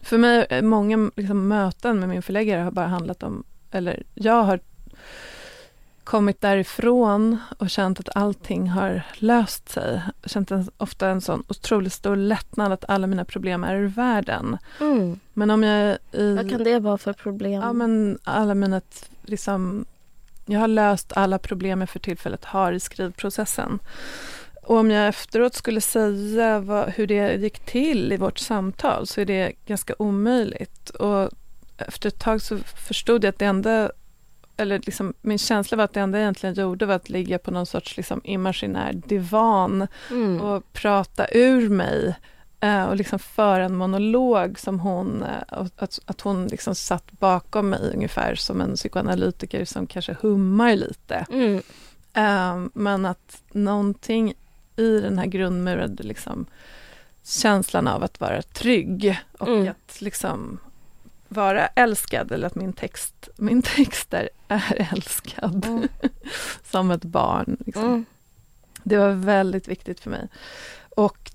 för mig, eh, många liksom, möten med min förläggare har bara handlat om, eller jag har kommit därifrån och känt att allting har löst sig. Känt en, ofta en sån otroligt stor lättnad att alla mina problem är ur världen. Mm. Men om jag i... Vad kan det vara för problem? Ja men alla mina liksom jag har löst alla problem jag för tillfället har i skrivprocessen. Och om jag efteråt skulle säga vad, hur det gick till i vårt samtal så är det ganska omöjligt. Och efter ett tag så förstod jag att det enda eller liksom, min känsla var att det enda jag egentligen gjorde var att ligga på någon sorts liksom imaginär divan mm. och prata ur mig eh, och liksom föra en monolog som hon, eh, att, att hon liksom satt bakom mig ungefär som en psykoanalytiker som kanske hummar lite. Mm. Eh, men att någonting i den här grundmurade liksom, känslan av att vara trygg och mm. att liksom vara älskad eller att min text, min <laughs> text är, älskad mm. <laughs> som ett barn. Liksom. Mm. Det var väldigt viktigt för mig. Och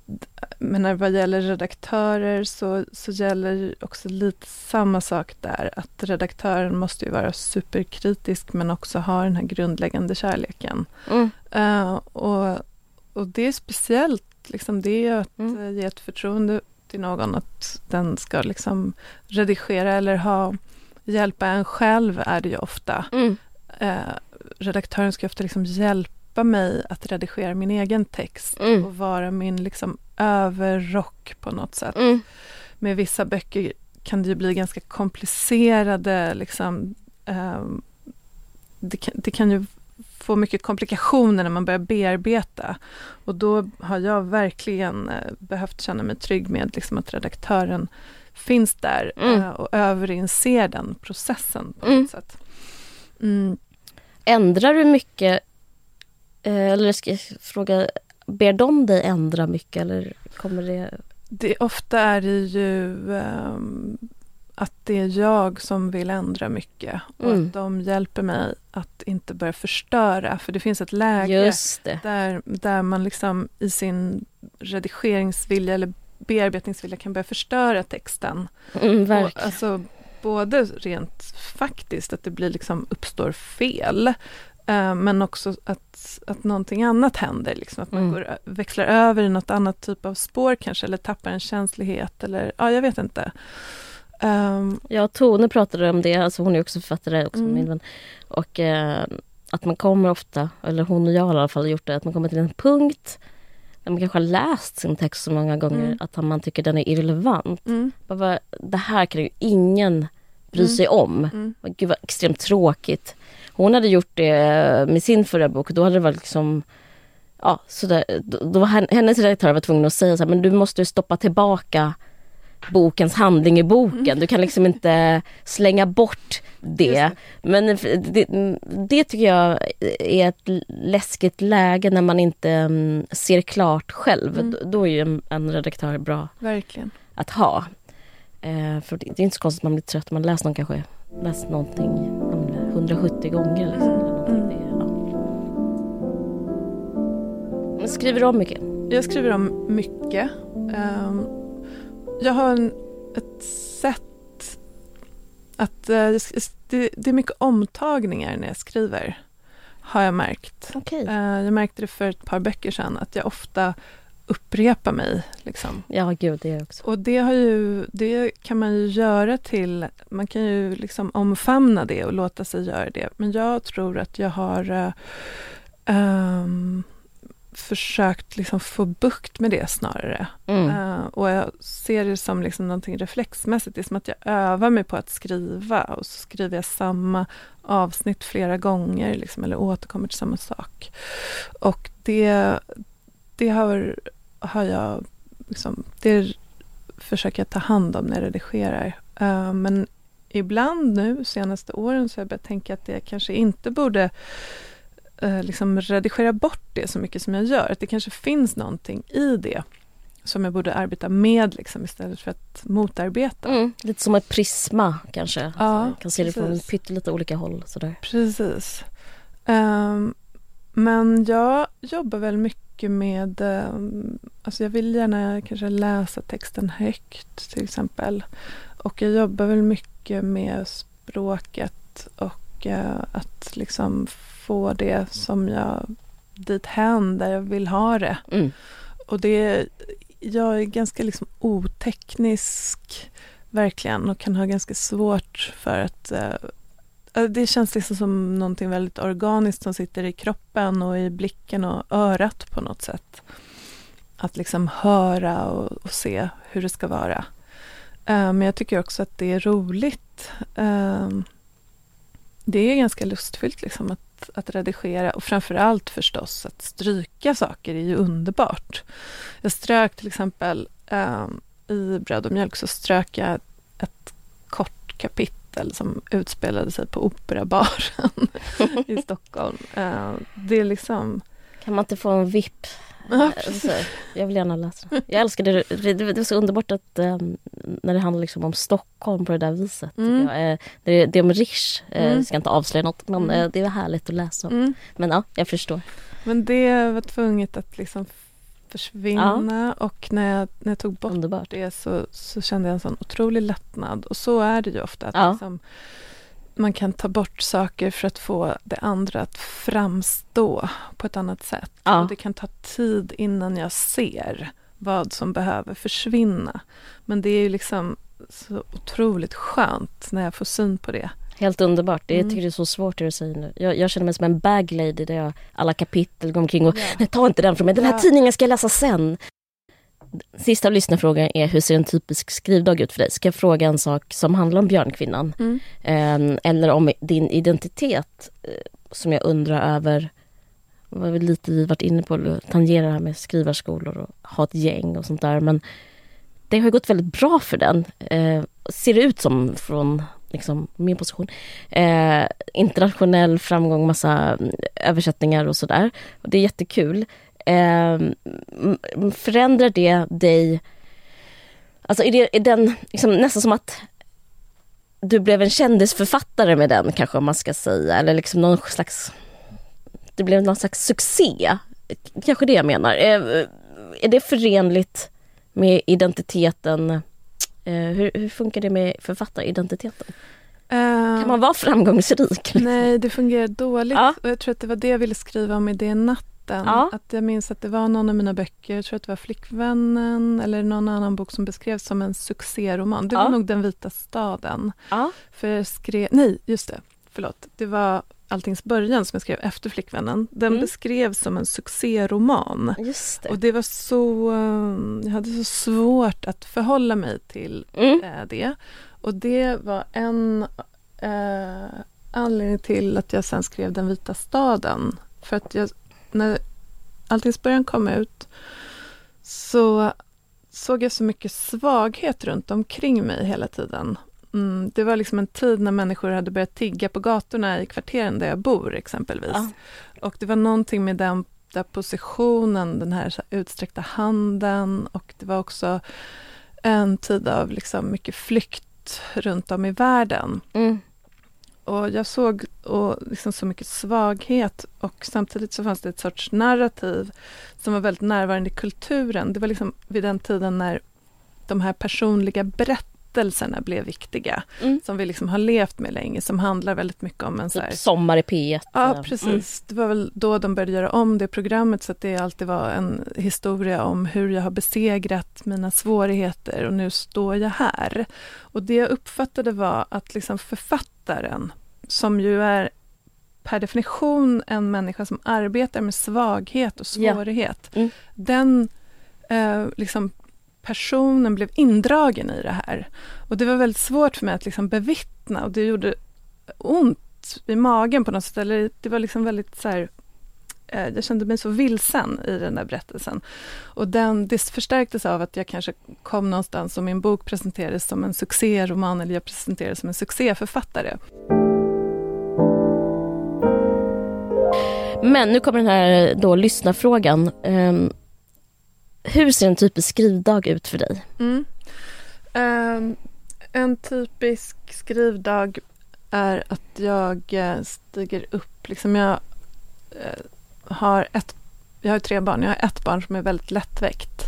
men vad gäller redaktörer så, så gäller också lite samma sak där, att redaktören måste ju vara superkritisk men också ha den här grundläggande kärleken. Mm. Uh, och, och det är speciellt, liksom, det är att mm. ge ett förtroende till någon att den ska liksom redigera eller ha hjälpa en själv är det ju ofta. Mm. Eh, redaktören ska ofta liksom hjälpa mig att redigera min egen text mm. och vara min liksom överrock på något sätt. Mm. Med vissa böcker kan det ju bli ganska komplicerade liksom, eh, det, kan, det kan ju få mycket komplikationer när man börjar bearbeta. Och då har jag verkligen eh, behövt känna mig trygg med liksom, att redaktören finns där mm. eh, och överinser den processen på mm. något sätt. Mm. Ändrar du mycket, eh, eller ska jag fråga, ber de dig ändra mycket eller kommer det? det ofta är det ju um, att det är jag som vill ändra mycket och mm. att de hjälper mig att inte börja förstöra. För det finns ett läge Där, där man liksom i sin redigeringsvilja eller bearbetningsvilja kan börja förstöra texten. Mm, och, alltså, både rent faktiskt, att det blir liksom uppstår fel, uh, men också att, att någonting annat händer. Liksom, att man mm. går, växlar över i något annat typ av spår kanske, eller tappar en känslighet, eller ja, jag vet inte. Um, ja, Tone pratade om det, alltså hon är också författare, också mm. min vän. Och eh, att man kommer ofta, eller hon och jag har i alla fall gjort det, att man kommer till en punkt där man kanske har läst sin text så många gånger mm. att man tycker den är irrelevant. Mm. Bara, det här kan ju ingen bry mm. sig om. Mm. Gud vad extremt tråkigt. Hon hade gjort det med sin förra bok, då hade det varit liksom Ja, så där, då, då var hennes redaktör var tvungen att säga så här, men du måste stoppa tillbaka bokens handling i boken. Du kan liksom inte slänga bort det. Men det, det, tycker jag är ett läskigt läge när man inte mm, ser klart själv. Mm. Då är ju en, en, redaktör bra Verkligen. att ha. Eh, för det, det, är inte så konstigt att man blir trött. Man läser någon kanske läst någonting 170 gånger. Liksom, mm. det, ja. Men skriver du om mycket? Jag skriver om mycket. Um, jag har en, ett sätt att uh, det, det, är mycket omtagningar när jag skriver. Har jag märkt. Okay. Eh, jag märkte det för ett par böcker sedan att jag ofta upprepar mig. Liksom. Ja, gud, det också. Och det, har ju, det kan man ju göra till... Man kan ju liksom omfamna det och låta sig göra det. Men jag tror att jag har um, försökt liksom få bukt med det snarare. Mm. Uh, och jag ser det som liksom någonting reflexmässigt. Det är som att jag övar mig på att skriva och så skriver jag samma avsnitt flera gånger liksom, eller återkommer till samma sak. Och det, det har, har jag liksom, det försöker jag ta hand om när jag redigerar. Uh, men ibland nu, senaste åren, så har jag börjat tänka att det kanske inte borde eh, liksom redigera bort det så mycket som jag gör. Att det kanske finns någonting i det som jag borde arbeta med liksom, istället för att motarbeta. Mm, lite som ett prisma kanske. Ja, alltså, kan se det från pyttelite olika håll. Sådär. Precis. Um, men jag jobbar väl mycket med, um, alltså jag vill gärna kanske läsa texten högt till exempel. Och jag jobbar väl mycket med språket och uh, att liksom få det som jag dit hän där jag vill ha det. Mm. Och det, jag är ganska liksom oteknisk verkligen och kan ha ganska svårt för att uh, det känns liksom som någonting väldigt organiskt som sitter i kroppen och i blicken och örat på något sätt. Att liksom höra och, och se hur det ska vara. Uh, men jag tycker också att det är roligt. Uh, det är ganska lustfyllt liksom att, att redigera och framförallt förstås att stryka saker är ju underbart. Jag strök till exempel um, i Bröd och mjölk så strök jag ett kort kapitel som utspelade sig på Operabaren <laughs> i Stockholm. Uh, det är liksom... Kan man inte få en VIP? Ja, Alltså, jag vill gärna läsa det. Jag älskar det. Det, det är så underbart att um, när det handlar liksom om Stockholm på det där viset. Mm. Jag, eh, det, det är om Rish, eh, Mm. jag ska inte avslöja något men Mm. eh, det är härligt att läsa om. Mm. Men ja, jag förstår. Men det var tvunget att liksom försvinna och när jag, när jag tog bort Underbart. det så, så kände jag en sån otrolig lättnad. Och så är det ju ofta. Att Ja. liksom, man kan ta bort saker för att få det andra att framstå på ett annat sätt. Ja. Och det kan ta tid innan jag ser vad som behöver försvinna. Men det är ju liksom så otroligt skönt när jag får syn på det. Helt underbart. Det, jag Mm. tycker det är så svårt det du säger nu. Jag, jag känner mig som en bag lady där jag alla kapitel går omkring och Ja. Nej, ta inte den från mig, den här Ja. tidningen ska jag läsa sen. Sista lyssnarfrågan är hur ser en typisk skrivdag ut för dig? Ska jag fråga en sak som handlar om Björnkvinnan? Mm. Eh, eller om din identitet eh, som jag undrar över det var väl lite vi varit inne på, tangera det här med skrivarskolor och ha ett gäng och sånt där. Men det har gått väldigt bra för den. Eh, ser det ut som från liksom, min position. Eh, internationell framgång, massa mm, översättningar och sådär. Det är jättekul. Eh, förändrar det dig? Alltså är, det, är den liksom, nästan som att du blev en kändisförfattare med den kanske man ska säga. Eller liksom någon slags... Det blev någon slags succé. Kanske det jag menar. Eh, är det förenligt med identiteten? Eh, hur, hur funkar det med författaridentiteten? Kan man vara framgångsrik? Nej, det fungerar dåligt. Ja. Jag tror att det var det jag ville skriva om i det natten. Ja. Att jag minns att det var någon av mina böcker, jag tror att det var Flickvännen eller någon annan bok som beskrevs som en succéroman. Det var Ja. nog Den vita staden. Ja. För jag skrev, nej, just det, förlåt. Det var Alltings början som jag skrev efter Flickvännen. Den Mm. beskrevs som en succéroman. Just det. Och det var så, eh, jag hade så svårt att förhålla mig till Mm. eh, det. Och det var en eh, anledning till att jag sen skrev Den vita staden. För att jag, när Alltings början kom ut så såg jag så mycket svaghet runt omkring mig hela tiden. Mm, det var liksom en tid när människor hade börjat tigga på gatorna i kvarteren där jag bor exempelvis. Ja. Och det var någonting med den där positionen, den här, här utsträckta handen och det var också en tid av liksom mycket flykt runt om i världen. Mm. Och jag såg och liksom så mycket svaghet och samtidigt så fanns det ett sorts narrativ som var väldigt närvarande i kulturen. Det var liksom vid den tiden när de här personliga berättelserna blev viktiga. Mm. Som vi liksom har levt med länge, som handlar väldigt mycket om en så här, Typ Sommar i P1. Ja, Mm. precis. Det var väl då de började göra om det programmet så att det alltid var en historia om hur jag har besegrat mina svårigheter och nu står jag här. Och det jag uppfattade var att liksom författaren, som ju är per definition en människa som arbetar med svaghet och Ja. svårighet, Mm. den eh, liksom personen blev indragen i det här. Och det var väldigt svårt för mig att liksom bevittna och det gjorde ont i magen på något sätt. Eller det var liksom väldigt så här, eh, jag kände mig så vilsen i den där berättelsen. Och den, det förstärktes av att jag kanske kom någonstans och min bok presenterades som en succéroman eller jag presenterades som en succéförfattare. Men nu kommer den här eh, då lyssnarfrågan. Um, hur ser en typisk skrivdag ut för dig? Mm. Um, en typisk skrivdag är att jag eh, stiger upp. Liksom jag, eh, har ett, jag har tre barn. Jag har ett barn som är väldigt lättväckt.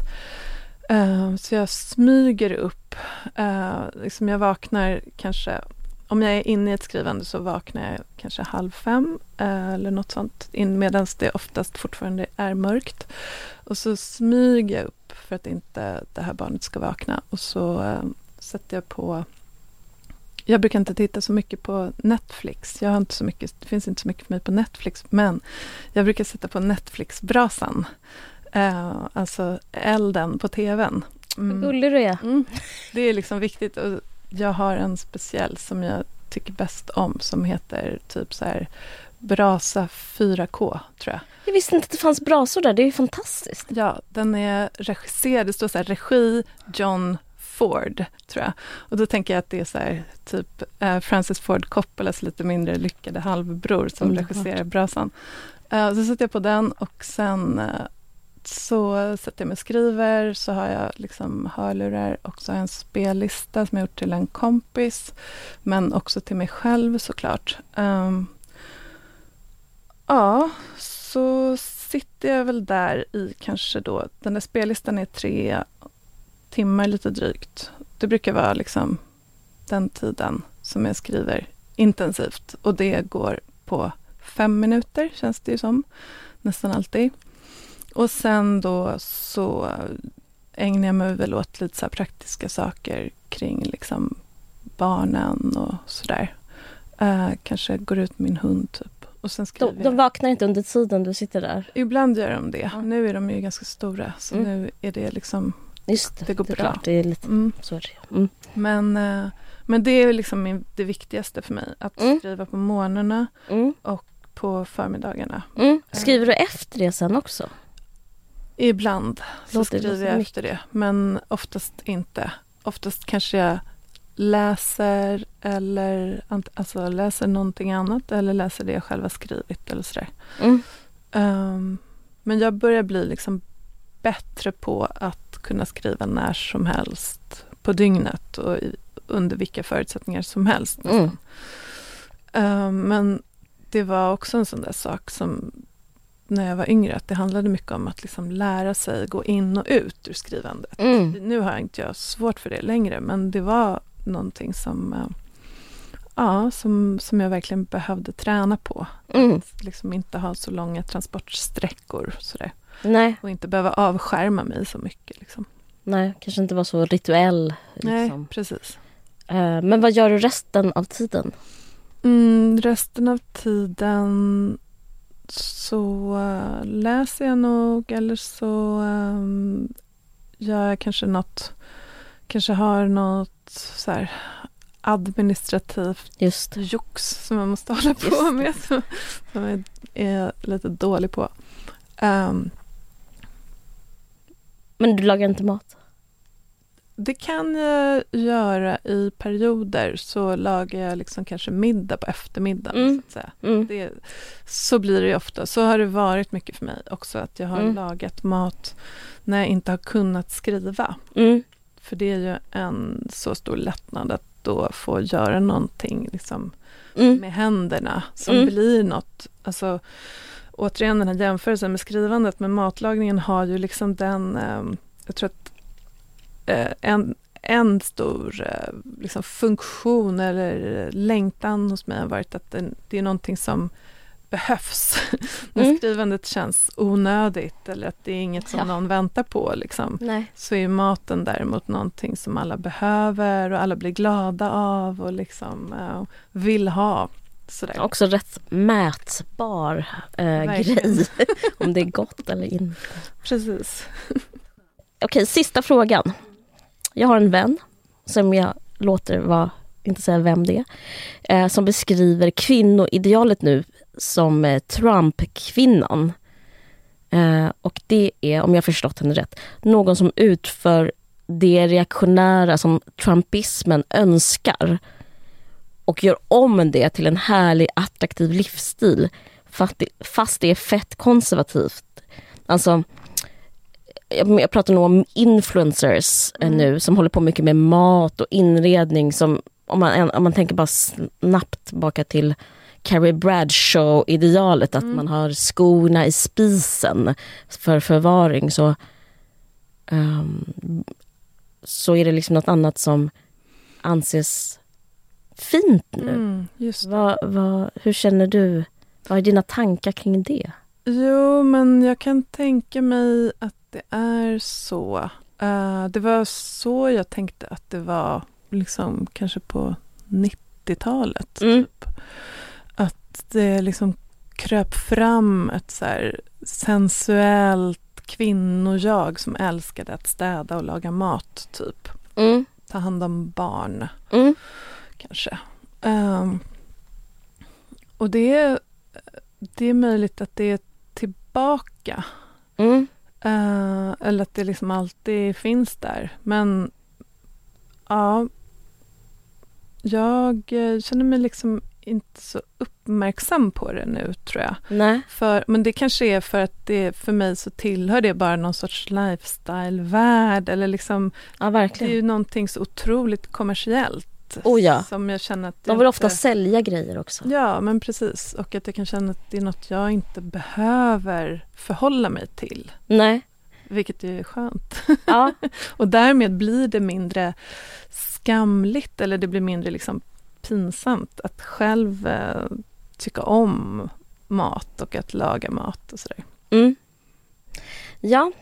Ehm, så jag smyger upp. Uh, liksom jag vaknar kanske om jag är inne i ett skrivande så vaknar jag kanske halv fem eh, eller något sånt medan det oftast fortfarande är mörkt. Och så smyger jag upp för att inte det här barnet ska vakna och så eh, sätter jag på jag brukar inte titta så mycket på Netflix. Jag har inte så mycket, det finns inte så mycket för mig på Netflix. Men jag brukar sätta på Netflix-brasan. Uh, alltså elden på tvn. Mm. Vad gullig du är. Mm. Det är liksom viktigt. Och jag har en speciell som jag tycker bäst om som heter typ så här Brasa 4K, tror jag. Jag visste inte att det fanns brasor där, det är ju fantastiskt. Ja, den är regisserad, det står så här regi John Ford, tror jag. Och då tänker jag att det är så här, typ uh, Francis Ford Coppolas lite mindre lyckade halvbror som mm, regisserar Brasan. Uh, så sätter jag på den och sen så sätter jag mig och skriver, så har jag liksom hörlurar och så har jag en spellista som jag gjort till en kompis, men också till mig själv såklart. Um, ja, så sitter jag väl där i kanske då, den där spellistan är tre timmar lite drygt. Det brukar vara liksom den tiden som jag skriver intensivt och det går på fem minuter känns det ju som, nästan alltid. Och sen då så ägnar jag mig väl åt lite så praktiska saker kring liksom barnen och sådär. Uh, kanske går ut med min hund typ. Och sen de, de vaknar inte under tiden du sitter där? Ibland gör de det. Mm. Nu är de ju ganska stora så mm. nu är det liksom Just det, det går det bra. Klart, det är lite mm. så mm. Men, uh, men det är liksom det viktigaste för mig. Att mm. skriva på morgnarna mm. och på förmiddagarna. Skriver du efter det sen också? Ibland så skriver jag efter det, men oftast inte. Oftast kanske jag läser eller alltså läser någonting annat eller läser det jag själv har skrivit eller sådär. Mm. Um, men jag börjar bli liksom bättre på att kunna skriva när som helst på dygnet och i, under vilka förutsättningar som helst. Mm. Um, men det var också en sån där sak som när jag var yngre att det handlade mycket om att liksom lära sig gå in och ut ur skrivandet. Mm. Nu har jag inte jag svårt för det längre men det var någonting som, eh, ja, som, som jag verkligen behövde träna på. Mm. Att liksom inte ha så långa transportsträckor sådär. Nej. Och inte behöva avskärma mig så mycket. Liksom. Nej, kanske inte vara så rituell. Liksom. Nej, precis. Uh, men vad gör du resten av tiden? Mm, resten av tiden så uh, läser jag nog eller så um, gör jag kanske något, kanske har något så här administrativt Just. jox som man måste hålla på Just. med som, som jag är lite dålig på. Um, Men du lagar inte mat? Det kan jag göra i perioder. Så lagar jag liksom kanske middag på eftermiddagen. Mm. Så, att säga. Mm. Det, så blir det ofta. Så har det varit mycket för mig också. Att jag har mm. lagat mat när jag inte har kunnat skriva. Mm. För det är ju en så stor lättnad att då få göra någonting liksom, mm. med händerna som mm. blir något. Alltså, återigen den här jämförelsen med skrivandet, men matlagningen har ju liksom den, eh, jag tror att en, en stor eh, liksom, funktion eller längtan hos mig har varit att det, det är någonting som behövs. <laughs> När mm. skrivandet känns onödigt eller att det är inget som ja. någon väntar på. Liksom. Så är maten däremot någonting som alla behöver och alla blir glada av och liksom uh, vill ha. Sådär. Också rätt mätbar uh, grej, <laughs> om det är gott eller inte. Precis. Okej, sista frågan. Jag har en vän som jag låter vara, inte säga vem det är, eh, som beskriver kvinnoidealet nu som eh, Trump-kvinnan. Eh, och det är, om jag förstått henne rätt, någon som utför det reaktionära som trumpismen önskar och gör om det till en härlig attraktiv livsstil fast det är fett konservativt. Alltså jag pratar nog om influencers eh, mm. nu som håller på mycket med mat och inredning som om man, om man tänker bara snabbt baka till Carrie Bradshaw-idealet att mm. man har skorna i spisen för förvaring så, um, så är det liksom något annat som anses fint nu. Mm, vad, vad, hur känner du? Vad är dina tankar kring det? Jo, men jag kan tänka mig att det är så. Uh, det var så jag tänkte att det var liksom kanske på 90-talet. Mm. Typ. Att det liksom kröp fram ett så här sensuellt kvinnojag som älskade att städa och laga mat, typ. Mm. Ta hand om barn, Mm. kanske. Ehm, och det är, det är möjligt att det är tillbaka. Mm. Eh, eller att det liksom alltid finns där. Men ja, jag eh, känner mig liksom inte så uppmärksam på det nu tror jag. Nej. För, men det kanske är för att det för mig så tillhör det bara någon sorts lifestyle-värld eller liksom Ja, det är verkligen. ju någonting så otroligt kommersiellt. Oh ja. Som jag känner att De vill ofta inte- sälja grejer också. Ja, men precis. Och att jag kan känna att det är något jag inte behöver förhålla mig till. Nej. Vilket ju är skönt. Ja. <laughs> Och därmed blir det mindre skamligt eller det blir mindre liksom pinsamt att själv eh, tycka om mat och att laga mat och sådär. Mm. Ja,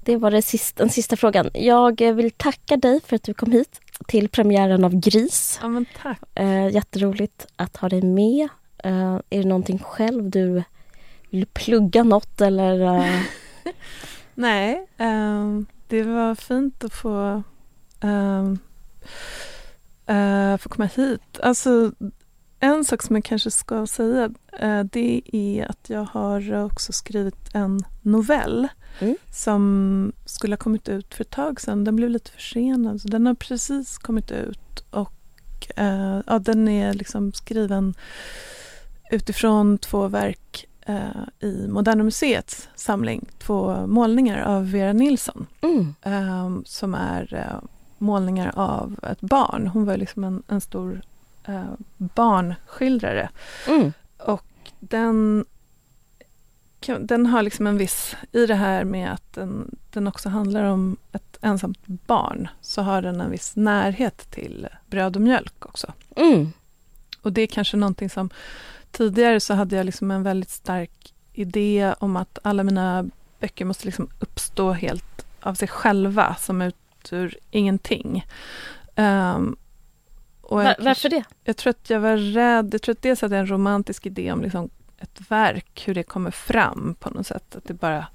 det var det sista, den sista frågan. Jag vill tacka dig för att du kom hit till premiären av Gris. Ja, men tack. Eh, jätteroligt att ha dig med. Eh, är det någonting själv du vill plugga något eller? eh, <laughs> Nej, ehm, det var fint att få, ehm, eh, få komma hit. Alltså, en sak som jag kanske ska säga, eh, det är att jag har också skrivit en novell Mm. som skulle ha kommit ut för ett tag sedan. Den blev lite försenad, så den har precis kommit ut och eh, ja, den är liksom skriven utifrån två verk eh, i Moderna Museets samling. Två målningar av Vera Nilsson mm. eh, som är eh, målningar av ett barn. Hon var liksom en, en stor eh, barnskildrare. Mm. Den, kan- den har liksom en viss... I det här med att den, den också handlar om ett ensamt barn så har den en viss närhet till bröd och mjölk också. Mm. Och det är kanske någonting som tidigare så hade jag liksom en väldigt stark idé om att alla mina böcker måste liksom uppstå helt av sig själva som ut ur ingenting. Och jag Var, kanske- varför det? jag tror att jag var rädd. Jag tror att dels hade jag en romantisk idé om liksom ett verk, hur det kommer fram på något sätt. Att det bara,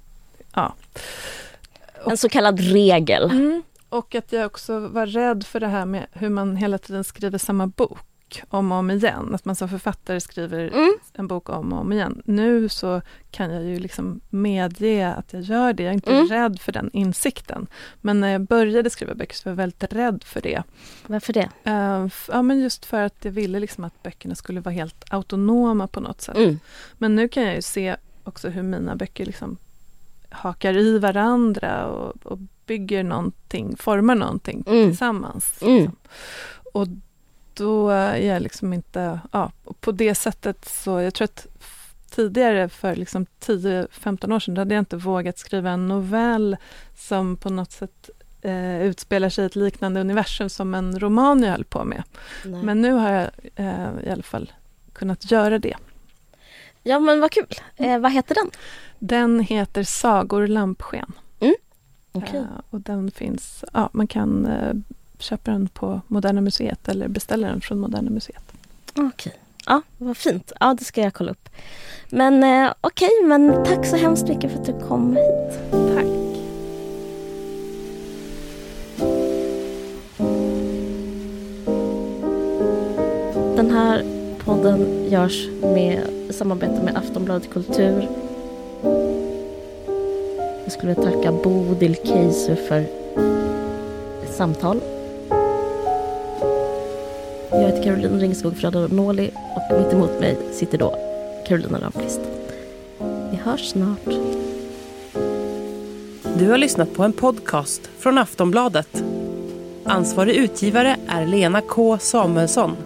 ja. En så kallad regel. Mm. Och att jag också var rädd för det här med hur man hela tiden skriver samma bok om och om igen. Att man som författare skriver Mm. en bok om och om igen. Nu så kan jag ju liksom medge att jag gör det. Jag är inte Mm. rädd för den insikten. Men när jag började skriva böcker så var jag väldigt rädd för det. Varför det? F- ja, men just för att jag ville liksom att böckerna skulle vara helt autonoma på något sätt. Mm. Men nu kan jag ju se också hur mina böcker liksom hakar i varandra och, och bygger någonting, formar någonting Mm. tillsammans. Mm. Liksom. Och då är jag liksom inte, ja, på det sättet så, jag tror att tidigare för liksom 10-15 år sedan, då hade jag inte vågat skriva en novell som på något sätt eh, utspelar sig i ett liknande universum som en roman jag höll på med. Nej. Men nu har jag eh, i alla fall kunnat göra det. Ja men vad kul. Eh, vad heter den? Den heter Sagor lampsken. Okej. Eh, och den finns, ja, man kan köper den på Moderna Museet eller beställer den från Moderna Museet. Okej. Ja, vad fint. Ja, det ska jag kolla upp. Men eh, okej, men tack så hemskt mycket för att du kom hit. Tack. Den här podden görs med i samarbete med Aftonbladet Kultur. Jag skulle vilja tacka Bodil Keisu för samtal. Jag heter Caroline Ringskog Noli och mitt emot mig sitter då Carolina Ramqvist. Vi hörs snart. Du har lyssnat på en podcast från Aftonbladet. Ansvarig utgivare är Lena K Samuelsson.